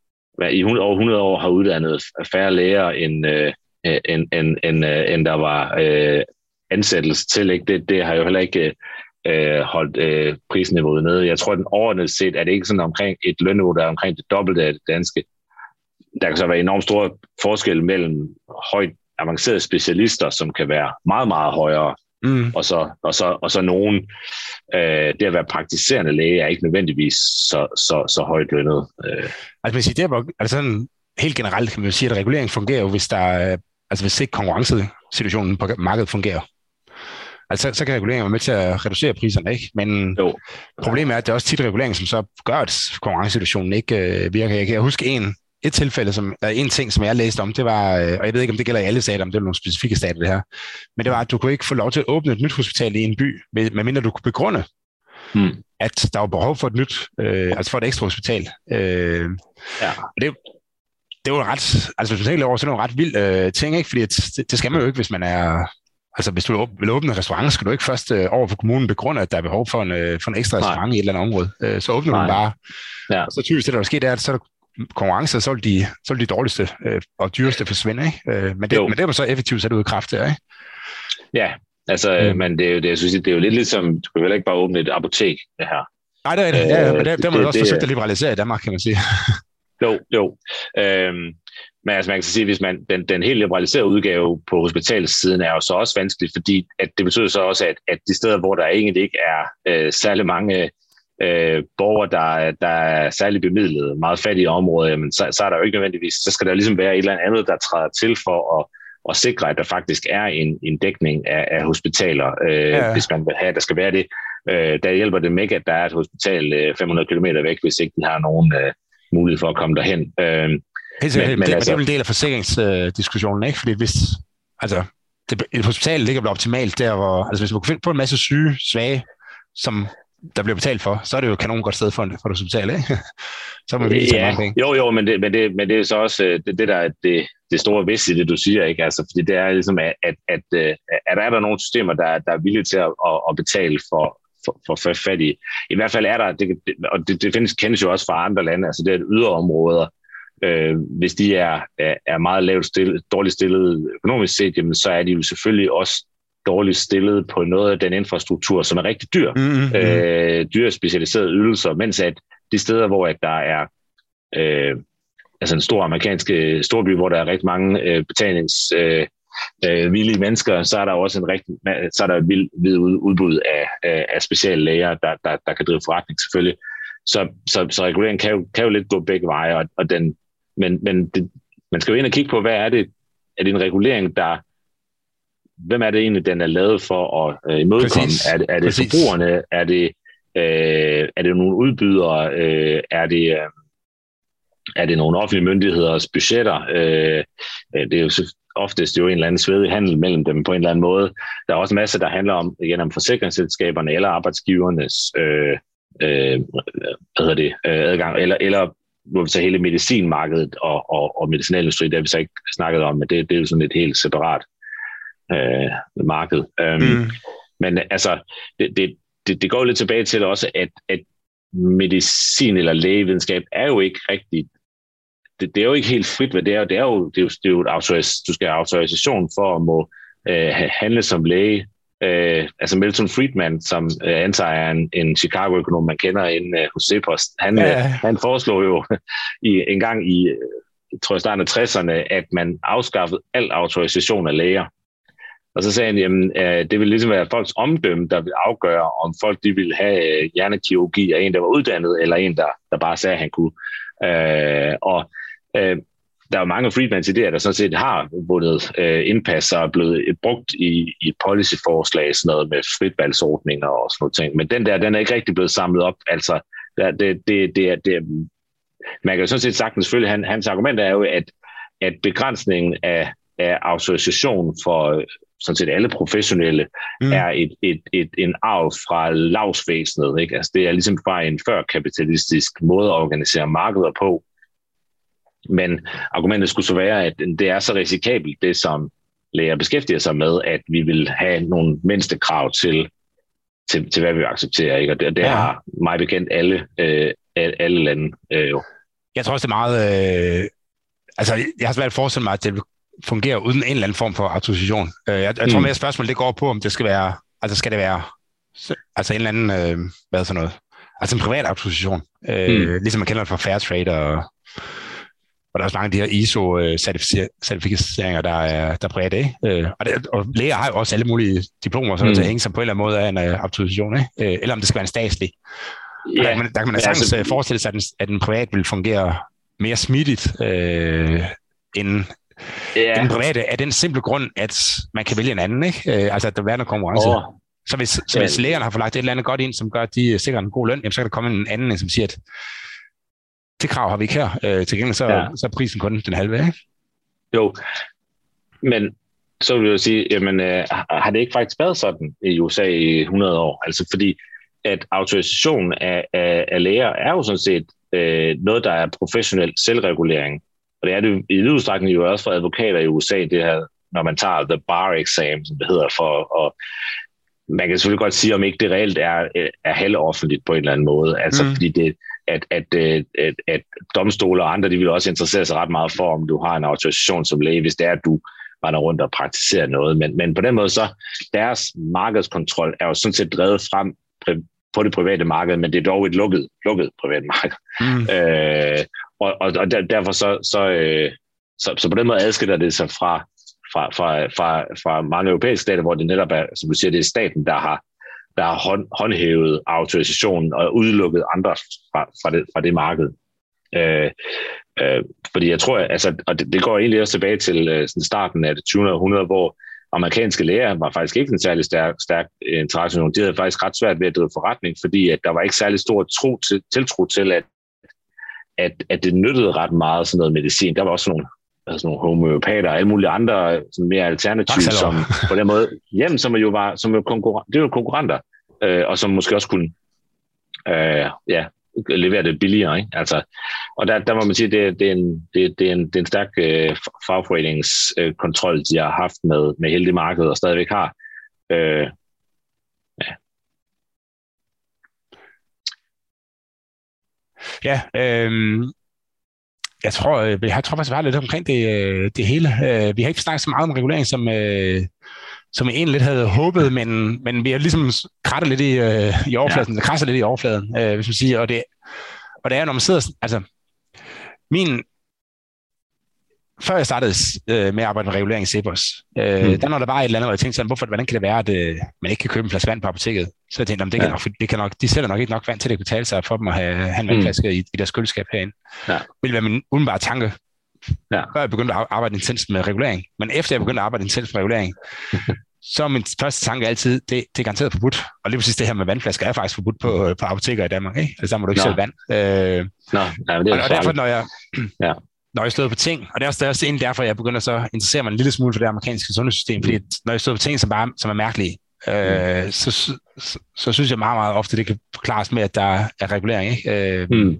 i 100, over 100 år har uddannet færre læger, end, øh, end, end, end, øh, end der var øh, ansættelse til. Ikke? Det, det har jo heller ikke øh, holdt øh, prisniveauet nede. Jeg tror, den overordnet set er det ikke sådan omkring et lønniveau, der er omkring det dobbelte af det danske. Der kan så være enormt stor forskel mellem højt avancerede specialister, som kan være meget, meget højere, mm. og, så, og, så, og så nogen, øh, det at være praktiserende læge er ikke nødvendigvis så, så, så højt lønnet. Øh. Altså, man siger, det er, altså sådan, helt generelt kan man sige, at regulering fungerer jo, hvis der altså hvis ikke konkurrencesituationen på markedet fungerer. Altså, så kan reguleringen være med til at reducere priserne, ikke? Men jo. problemet er, at det er også tit regulering, som så gør, at konkurrencesituationen ikke øh, virker. Jeg kan huske en, et tilfælde, som, der en ting, som jeg læste om, det var, øh, og jeg ved ikke, om det gælder i alle stater, om det er nogle specifikke stater, det her, men det var, at du kunne ikke få lov til at åbne et nyt hospital i en by, medmindre du kunne begrunde, hmm. at der var behov for et nyt, øh, altså for et ekstra hospital. Øh, ja. det, det var ret, altså hvis man tænker over, så er det en ret vild øh, ting, ikke? fordi det, det skal man jo ikke, hvis man er Altså, hvis du vil åbne en restaurant, skal du ikke først øh, over for kommunen begrunde, at der er behov for en, øh, for en ekstra Nej. restaurant i et eller andet område. Øh, så åbner Nej. du bare. Ja. Og så typisk det, der vil ske, det er, at så er der konkurrence, så vil de, så vil de dårligste øh, og dyreste forsvinde. Ikke? Øh, men, det, men det er så effektivt sat ud af kraft der, ikke? Ja, altså, øh, mm. men det er, jo, det, jeg synes, det er jo lidt ligesom, du kan vel ikke bare åbne et apotek, det her. Nej, det er det. Ja, ja, men det, det, det, man det, også forsøgt at liberalisere i Danmark, kan man sige. Jo, jo. Øhm, men altså man kan sige, hvis man, den, den helt liberaliserede udgave på hospitalssiden er jo så også vanskelig, fordi at det betyder så også, at, at de steder, hvor der egentlig ikke er øh, særlig mange øh, borgere, der, der er særlig bemidlet, meget fattige områder, jamen, så, så er der jo ikke nødvendigvis, så skal der ligesom være et eller andet, der træder til for at, at sikre, at der faktisk er en, en dækning af, af hospitaler, øh, ja. hvis man vil have, at der skal være det. Øh, der hjælper det ikke, at der er et hospital øh, 500 km væk, hvis ikke de har nogen øh, mulighed for at komme derhen. Øh, Helt sikkert. Men, men det, altså, det er vel en del af forsikringsdiskussionen, ikke? Fordi hvis, altså, det, et hospital ligger vel optimalt der, hvor, altså hvis man kan finde på en masse syge, svage, som der bliver betalt for, så er det jo et kanon godt sted for, for et hospital, ikke? så må vi ja, mange penge. Jo, jo, men det, men, det, men det er så også øh, det, det der det, det store vis i det, du siger, ikke? Altså, fordi det er ligesom, at, at, at, at, at er der nogle systemer, der, der er villige til at, at, at betale for, for, for fattige. I hvert fald er der, det, og det, det findes, kendes jo også fra andre lande, altså det er yderområder, øh, hvis de er, er, meget lavt stillet, dårligt stillet økonomisk set, jamen, så er de jo selvfølgelig også dårligt stillet på noget af den infrastruktur, som er rigtig dyr. Mm-hmm. Øh, dyre specialiserede ydelser, mens at de steder, hvor at der er øh, altså en stor amerikansk øh, storby, hvor der er rigtig mange øh, betalings øh, øh, villige mennesker, så er der også en rigtig, så er der et vildt udbud af, af, af specielle læger, der, der, der kan drive forretning selvfølgelig. Så, så, så reguleringen kan jo, kan jo lidt gå begge veje, og, og den, men, men det, man skal jo ind og kigge på, hvad er det, er det en regulering, der hvem er det egentlig, den er lavet for at øh, imødekomme? Præcis. Er, det- er det Præcis. forbrugerne? Er det, øh, er det nogle udbydere? Øh, er det... Øh, er det nogle offentlige myndigheders budgetter? Øh, øh, det er jo oftest jo en eller anden svedig handel mellem dem på en eller anden måde. Der er også en masse, der handler om, igen, om forsikringsselskaberne eller arbejdsgivernes øh, øh, hvad hedder det, øh, adgang, eller, eller hvor vi tager hele medicinmarkedet og, og, og medicinalindustri, det har vi så ikke snakket om, men det, det er jo sådan et helt separat øh, marked. Um, Mm. Men altså, det, det, det, det går jo lidt tilbage til også, at, at medicin eller lægevidenskab er jo ikke rigtigt det, det er jo ikke helt frit, hvad det er. Det er jo, det er jo, det er jo et autoris, du skal have autorisation for at må øh, handle som læge. Øh, altså Milton Friedman, som øh, antager er en, en Chicago-økonom, man kender inde øh, hos Cepos, han, Ja, ja. han foreslog jo i, en gang i, øh, tror jeg, starten af 60'erne, at man afskaffede al autorisation af læger. Og så sagde han, jamen, øh, det vil ligesom være folks omdømme, der vil afgøre, om folk de vil have øh, hjernekirurgi af en, der var uddannet, eller en, der, der bare sagde, at han kunne. Øh, og øh, der er jo mange Friedmans idéer, der sådan set har vundet øh, indpas og er blevet brugt i, i policyforslag, sådan noget med fritvalgsordninger og sådan noget ting. Men den der, den er ikke rigtig blevet samlet op. Altså, der, det, det, det, er, det, man kan jo sådan set sagtens selvfølgelig, han, hans argument er jo, at, at begrænsningen af, af autorisation for øh, sådan set alle professionelle Mm. er et, et, et, en arv fra lavsvæsenet. Ikke? Altså, det er ligesom fra en førkapitalistisk måde at organisere markeder på. Men argumentet skulle så være, at det er så risikabelt, det som læger beskæftiger sig med, at vi vil have nogle mindste krav til, til, til hvad vi accepterer. Ikke? Og det, det Ja. har mig bekendt alle, øh, alle lande øh, jo. Jeg tror også, det er meget... Øh, altså, jeg har svært at forestille mig, at det fungerer uden en eller anden form for autorisation. Øh, jeg, jeg tror Mm. mere, at spørgsmålet det går på, om det skal være... Altså, skal det være... Altså, en eller anden... Øh, hvad er sådan noget? Altså, en privat autorisation. Øh, Mm. Ligesom man kender det fra Fairtrade og... Og der er også mange af de her ISO-certificeringer, der er, der er private af. Øh, og, det, og læger har jo også alle mulige diplomer, så mm. Mm. til at hænge sig på en eller anden måde af en uh, autorisation. Ikke? Øh, eller om det skal være en statslig. Ja, der, kan man, der kan man Ja, sagtens altså- forestille sig, at den, at den privat vil fungere mere smidigt øh, end, ja. end den private, af den simple grund, at man kan vælge en anden. Ikke? Øh, altså, at der være noget konkurrence. Åh, Så hvis, så Ja. hvis lægerne har forlagt et eller andet godt ind, som gør, at de sikrer en god løn, jamen, så kan der komme en anden, som siger, at det krav har vi ikke her. Øh, til gengæld så, ja. Så er prisen kun den halve. Ikke? Jo, men så vil jeg sige, jamen, øh, har det ikke faktisk været sådan i USA i 100 år? Altså fordi, at autorisation af, af, af læger er jo sådan set øh, noget, der er professionel selvregulering. Og det er det i udstrækning jo også for advokater i USA, det her, når man tager the bar exam, som det hedder, for og man kan selvfølgelig godt sige, om ikke det reelt er, er halvoffentligt på en eller anden måde. Altså mm. fordi det, at, at, øh, at, at domstole og andre, de vil også interessere sig ret meget for, om du har en autorisation som læge, hvis det er, at du render rundt og praktiserer noget. Men, men på den måde så, deres markedskontrol er jo sådan set drevet frem på det private marked, men det er dog et lukket, lukket privat marked. Mm. Øh, og, og, og der, derfor så, så, øh, så, så på den måde adskiller det sig fra, fra, fra, fra, fra mange europæiske stater, hvor det netop er, som du siger, det er staten, der har, der har hånd, håndhævet autorisationen og udelukket andre fra, fra, det, fra det marked. Øh, øh, fordi jeg tror, altså, og det, det går egentlig også tilbage til øh, sådan starten af det 20. århundrede, hvor amerikanske læger var faktisk ikke en særlig stærk, stærk interesse. De havde faktisk ret svært ved at drive forretning, fordi at der var ikke særlig stor tro til, tiltro til, at, at, at det nyttede ret meget sådan noget medicin. Der var også nogle, altså nogle homeopater og alle mulige andre sådan mere alternative, som på den måde, jamen, som jo var, som jo konkurrenter, det var konkurrenter, øh, og som måske også kunne øh, ja, levere det billigere. Ikke? Altså, og der, der må man sige, det, det, er, en, det, det, er, en, det er en stærk øh, fagforeningskontrol, de har haft med, med hele det marked, og stadigvæk har. Øh, Ja, øh, jeg tror, øh, jeg tror faktisk, vi har lidt omkring det, øh, det hele. Øh, vi har ikke snakket så meget om regulering, som, øh, som jeg egentlig lidt havde håbet, men, men vi har ligesom krattet lidt i, øh, i overfladen, ja. krasser lidt i overfladen, øh, hvis man siger, og det, og det er, når man sidder, altså, min, før jeg startede øh, med at arbejde med regulering i Cepos, øh, mm. der når der var et eller andet, hvor jeg tænkte sådan, hvorfor, hvordan kan det være, at øh, man ikke kan købe en flaske vand på apoteket? Så jeg tænkte, det kan Ja. nok, det kan nok, de sælger nok ikke nok vand til, at det kan betale sig for dem at have, have en vandflaske mm. i, i deres køleskab herinde. Ja. Det ville være min umiddelbare tanke, Ja. før jeg begyndte at arbejde intenst med regulering. Men efter jeg begyndte at arbejde intenst med regulering, så er min første tanke altid, det, det er garanteret forbudt. Og lige præcis det her med vandflasker er faktisk forbudt på, på apoteker i Danmark. Ikke? Altså der må du ikke sælge vand. Øh, Nå, men det er og, og derfor, når jeg, ja. Når jeg stod på ting, og det er også, det er også egentlig derfor, jeg begynder så at interessere mig en lille smule for det amerikanske sundhedssystem, fordi når jeg stod på ting, som, bare, som er mærkelige, øh, mm. så, så, så, så synes jeg meget, meget ofte, det kan forklares med, at der er regulering. Ikke? Øh, mm.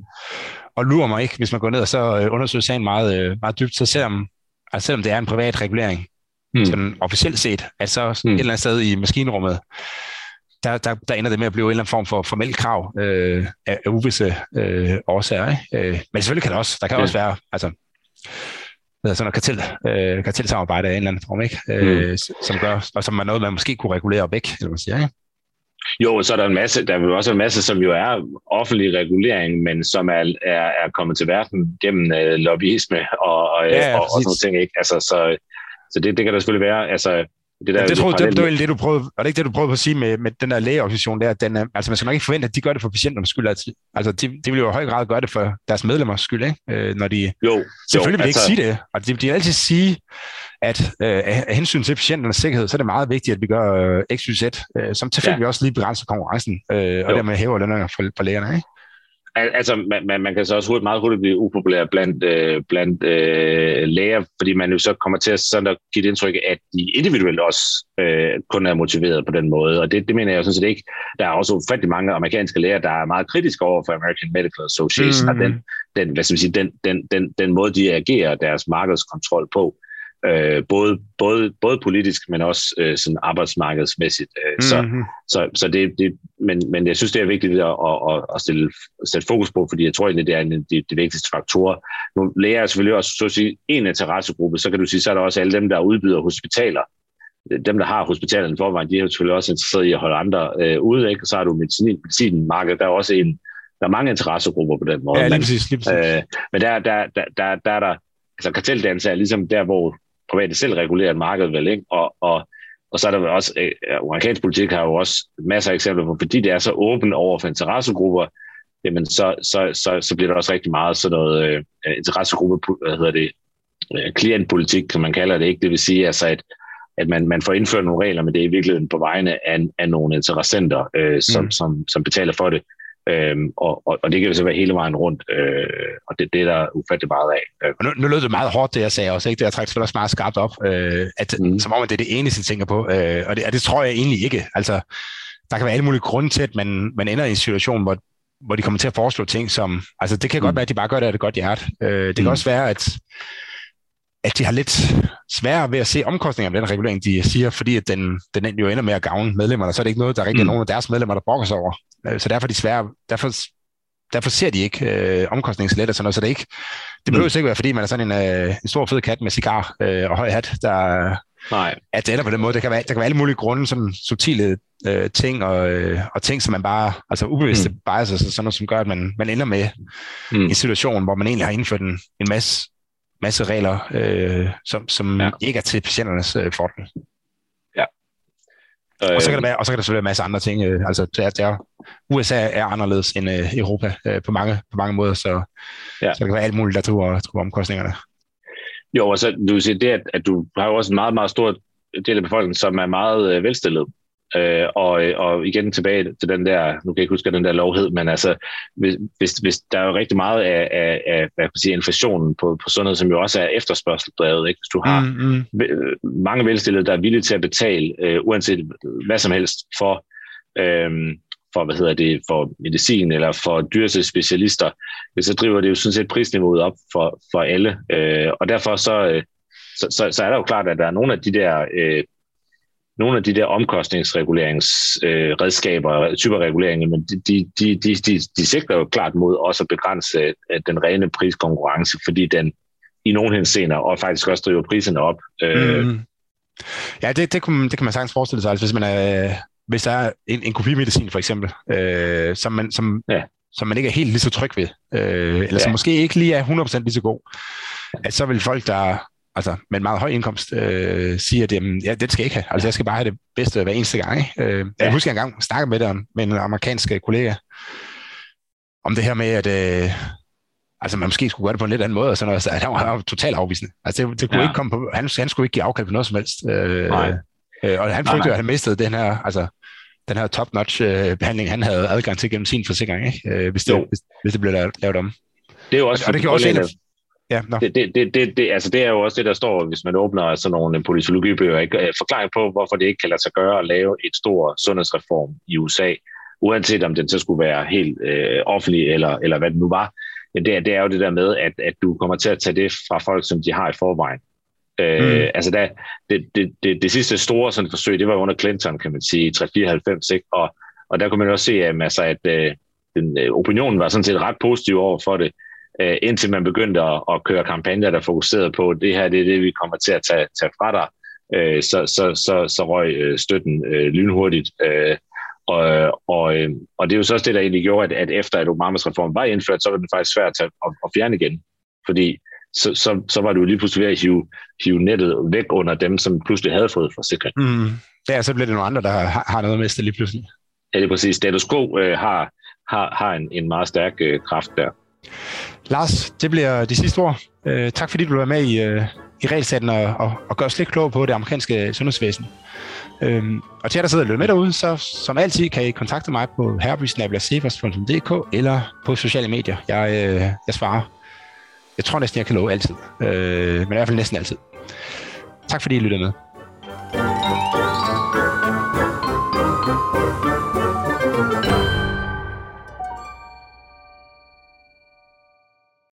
Og lurer mig ikke, hvis man går ned og så øh, undersøger sagen meget, øh, meget dybt, så selvom, altså selvom det er en privat regulering, mm. sådan officielt set, at så mm. et eller andet sted i maskinrummet, der, der, der ender det med at blive en eller anden form for formel krav øh, af, af uvisse øh, årsager. Ikke? Øh, men selvfølgelig kan det også, der kan ja. også være, altså, sådan noget kartel, øh, kartelsamarbejde af en eller anden form, ikke? Øh, mm. som gør, og som er noget, man måske kunne regulere væk, eller man siger, ikke? Jo, så er der en masse, der er jo også en masse, som jo er offentlig regulering, men som er, er, er kommet til verden gennem øh, lobbyisme og, og, ja, og, og sådan nogle ting, ikke? Altså, så, så det, det kan der selvfølgelig være. Altså, det, der, ja, det, tror, det, det, var det, du prøvede, var det ikke det, du prøvede på at sige med, med den der lægeorganisation der? Den er, altså, man skal nok ikke forvente, at de gør det for patienternes skyld. Altså, altså de, de vil jo i høj grad gøre det for deres medlemmers skyld, ikke? Øh, når de, jo, selvfølgelig jo, vil de altså, ikke sige det. Og de, de vil altid sige, at øh, af hensyn til patienternes sikkerhed, så er det meget vigtigt, at vi gør øh, XYZ, øh, som tilfældigvis ja. også lige begrænser konkurrencen, øh, og dermed hæver lønnerne for, for lægerne, ikke? Altså, man, man, man kan så også hurtigt, meget hurtigt blive upopulær blandt, øh, blandt øh, læger, fordi man jo så kommer til at sådan at give det indtryk, at de individuelt også øh, kun er motiveret på den måde, og det, det mener jeg jo sådan set ikke. Der er også ufattelig mange amerikanske læger, der er meget kritiske over for American Medical Association, mm. og den, den, hvad skal man sige, den, den, den, den måde, de agerer deres markedskontrol på øh, både, både, både politisk, men også øh, sådan arbejdsmarkedsmæssigt. Øh, mm-hmm. Så, så, så det, det, men, men jeg synes, det er vigtigt at, at, at stille, sætte fokus på, fordi jeg tror egentlig, det er en af de, de vigtigste faktorer. Nu læger selvfølgelig også så at sige, en interessegruppe, så kan du sige, så er der også alle dem, der udbyder hospitaler. Dem, der har hospitalerne forvejen, de er selvfølgelig også interesseret i at holde andre øh, ude, ikke? og så har du medicin, medicinmarkedet, der er også en, der er mange interessegrupper på den måde. Ja, lige præcis. Lige præcis. Øh, men der, der, der, der, der er der, altså karteldannelse er ligesom der, hvor private selv regulerer markedet vel, ikke? Og, og, og så er der også, øh, amerikansk politik har jo også masser af eksempler på, fordi det er så åbent over for interessegrupper, jamen så, så, så, så bliver der også rigtig meget sådan noget øh, interessegruppe, hvad hedder det, øh, klientpolitik, kan man kalde det, ikke? Det vil sige altså, at, at man, man får indført nogle regler, men det er i virkeligheden på vegne af, af nogle interessenter, øh, som, mm. som, som betaler for det. Øhm, og, og, og det kan jo så være hele vejen rundt, øh, og det, det er der ufattelig meget af. Øh. Og nu, nu lød det meget hårdt, det jeg sagde også, ikke? det jeg trækker selvfølgelig også meget skarpt op, øh, at, mm. som om at det er det eneste, jeg tænker på, øh, og, det, og det tror jeg egentlig ikke. Altså, der kan være alle mulige grunde til, at man, man ender i en situation, hvor, hvor de kommer til at foreslå ting, som, altså det kan mm. godt være, at de bare gør det af det godt hjerte. Øh, det kan mm. også være, at at de har lidt sværere ved at se omkostninger af den regulering, de siger, fordi at den, den jo ender med at gavne medlemmerne, så er det ikke noget, der rigtig er mm. nogen af deres medlemmer, der brokker sig over. Øh, så derfor er de svære, derfor, derfor ser de ikke øh, omkostningslet og sådan noget, så det, er ikke, det behøver mm. ikke være, fordi man er sådan en, øh, en stor fed kat med cigar øh, og høj hat, der, Nej. at det ender på den måde. Det kan være, der kan være alle mulige grunde, sådan subtile øh, ting, og, øh, og ting, som man bare, altså ubevidste mm. biases, og sådan noget, som gør, at man, man ender med mm. en situation, hvor man egentlig har indført en, en masse masse regler, øh, som, som ja. ikke er til patienternes øh, fordel. Og så kan der være, og så kan der selvfølgelig være en masse andre ting. Øh, altså, der, der, USA er anderledes end øh, Europa øh, på, mange, på mange måder, så, ja. så der kan være alt muligt, der tror, tror omkostningerne. Jo, og så du siger det, at, at du har jo også en meget, meget stor del af befolkningen, som er meget øh, velstillet. Øh, og, og igen tilbage til den der, nu kan jeg ikke huske, den der lov hed, men altså, hvis, hvis, hvis der er jo rigtig meget af, af, af hvad kan man sige, inflationen på, på sundhed, som jo også er efterspørgseldrevet, ikke? hvis du har mm, mm. mange velstillede, der er villige til at betale, øh, uanset hvad som helst, for, øh, for, hvad hedder det, for medicin eller for dyreste specialister, så driver det jo sådan set prisniveauet op for, for alle. Øh, og derfor så, øh, så, så, så er der jo klart, at der er nogle af de der øh, nogle af de der omkostningsreguleringsredskaber, øh, typer reguleringer, men de, de, de, de, de, de sigter jo klart mod også at begrænse øh, den rene priskonkurrence, fordi den i nogle henseender og faktisk også driver priserne op. Øh. Mm. Ja, det, det, kan, det kan man sagtens forestille sig. Altså, hvis, man er, hvis der er en, en kopimedicin for eksempel, øh, som, man, som, ja. som man ikke er helt lige så tryg ved, øh, eller ja. som måske ikke lige er 100% lige så god, at så vil folk, der altså med en meget høj indkomst, øh, siger, at jamen, ja, det skal jeg ikke have. Altså, jeg skal bare have det bedste hver eneste gang. Ikke? Øh, ja. Jeg husker en gang snakke med dem, med en amerikansk kollega, om det her med, at øh, altså, man måske skulle gøre det på en lidt anden måde, og sådan noget. Så han var, han var totalt afvisende. Altså, det, det kunne ja. ikke komme på, han, han skulle ikke give afkald på noget som helst. Øh, Nej. Øh, og han frygtede, at han mistede den her, altså, den her top-notch øh, behandling, han havde adgang til gennem sin forsikring, ikke? Øh, hvis, det, hvis, hvis det blev lavet, lavet om. Det er jo også, og, og det kan også en af, Ja, no. det, det, det, det, det, altså det er jo også det, der står, hvis man åbner sådan nogle politologibøger, ikke? forklaring på, hvorfor det ikke kan lade sig gøre at lave et stort sundhedsreform i USA, uanset om den så skulle være helt øh, offentlig, eller, eller hvad det nu var. Det er, det er jo det der med, at, at du kommer til at tage det fra folk, som de har i forvejen. Øh, mm. Altså da, det, det, det, det sidste store sådan forsøg, det var under Clinton, kan man sige, 394, ikke? Og, og der kunne man også se, at, altså, at øh, den, øh, opinionen var sådan set ret positiv over for det, øh, indtil man begyndte at, at køre kampagner, der fokuserede på, det her det er det, vi kommer til at tage, tage fra dig, øh, så, så, så, så røg øh, støtten øh, lynhurtigt. Øh, og, og, øh, og det er jo så også det, der egentlig gjorde, at, at efter at Obamas reform var indført, så var det faktisk svært at, at, at fjerne igen. Fordi så, så, så var du lige pludselig ved at hive, hive nettet væk under dem, som pludselig havde fået forsikring. Mm. Ja, så bliver det nogle andre, der har, har noget med det lige pludselig. Ja, det er præcis. Status quo øh, har, har, har en, en meget stærk øh, kraft der. Lars, det bliver de sidste ord. Øh, tak fordi du var med i, øh, i regelsætten og, og, og gør os lidt klogere på det amerikanske sundhedsvæsen. Øhm, og til jer, der sidder og lytter med derude, så som altid kan I kontakte mig på herbysnablasevers.dk eller på sociale medier. Jeg, øh, jeg svarer. Jeg tror næsten, jeg kan love altid. Øh, men i hvert fald næsten altid. Tak fordi I lyttede med.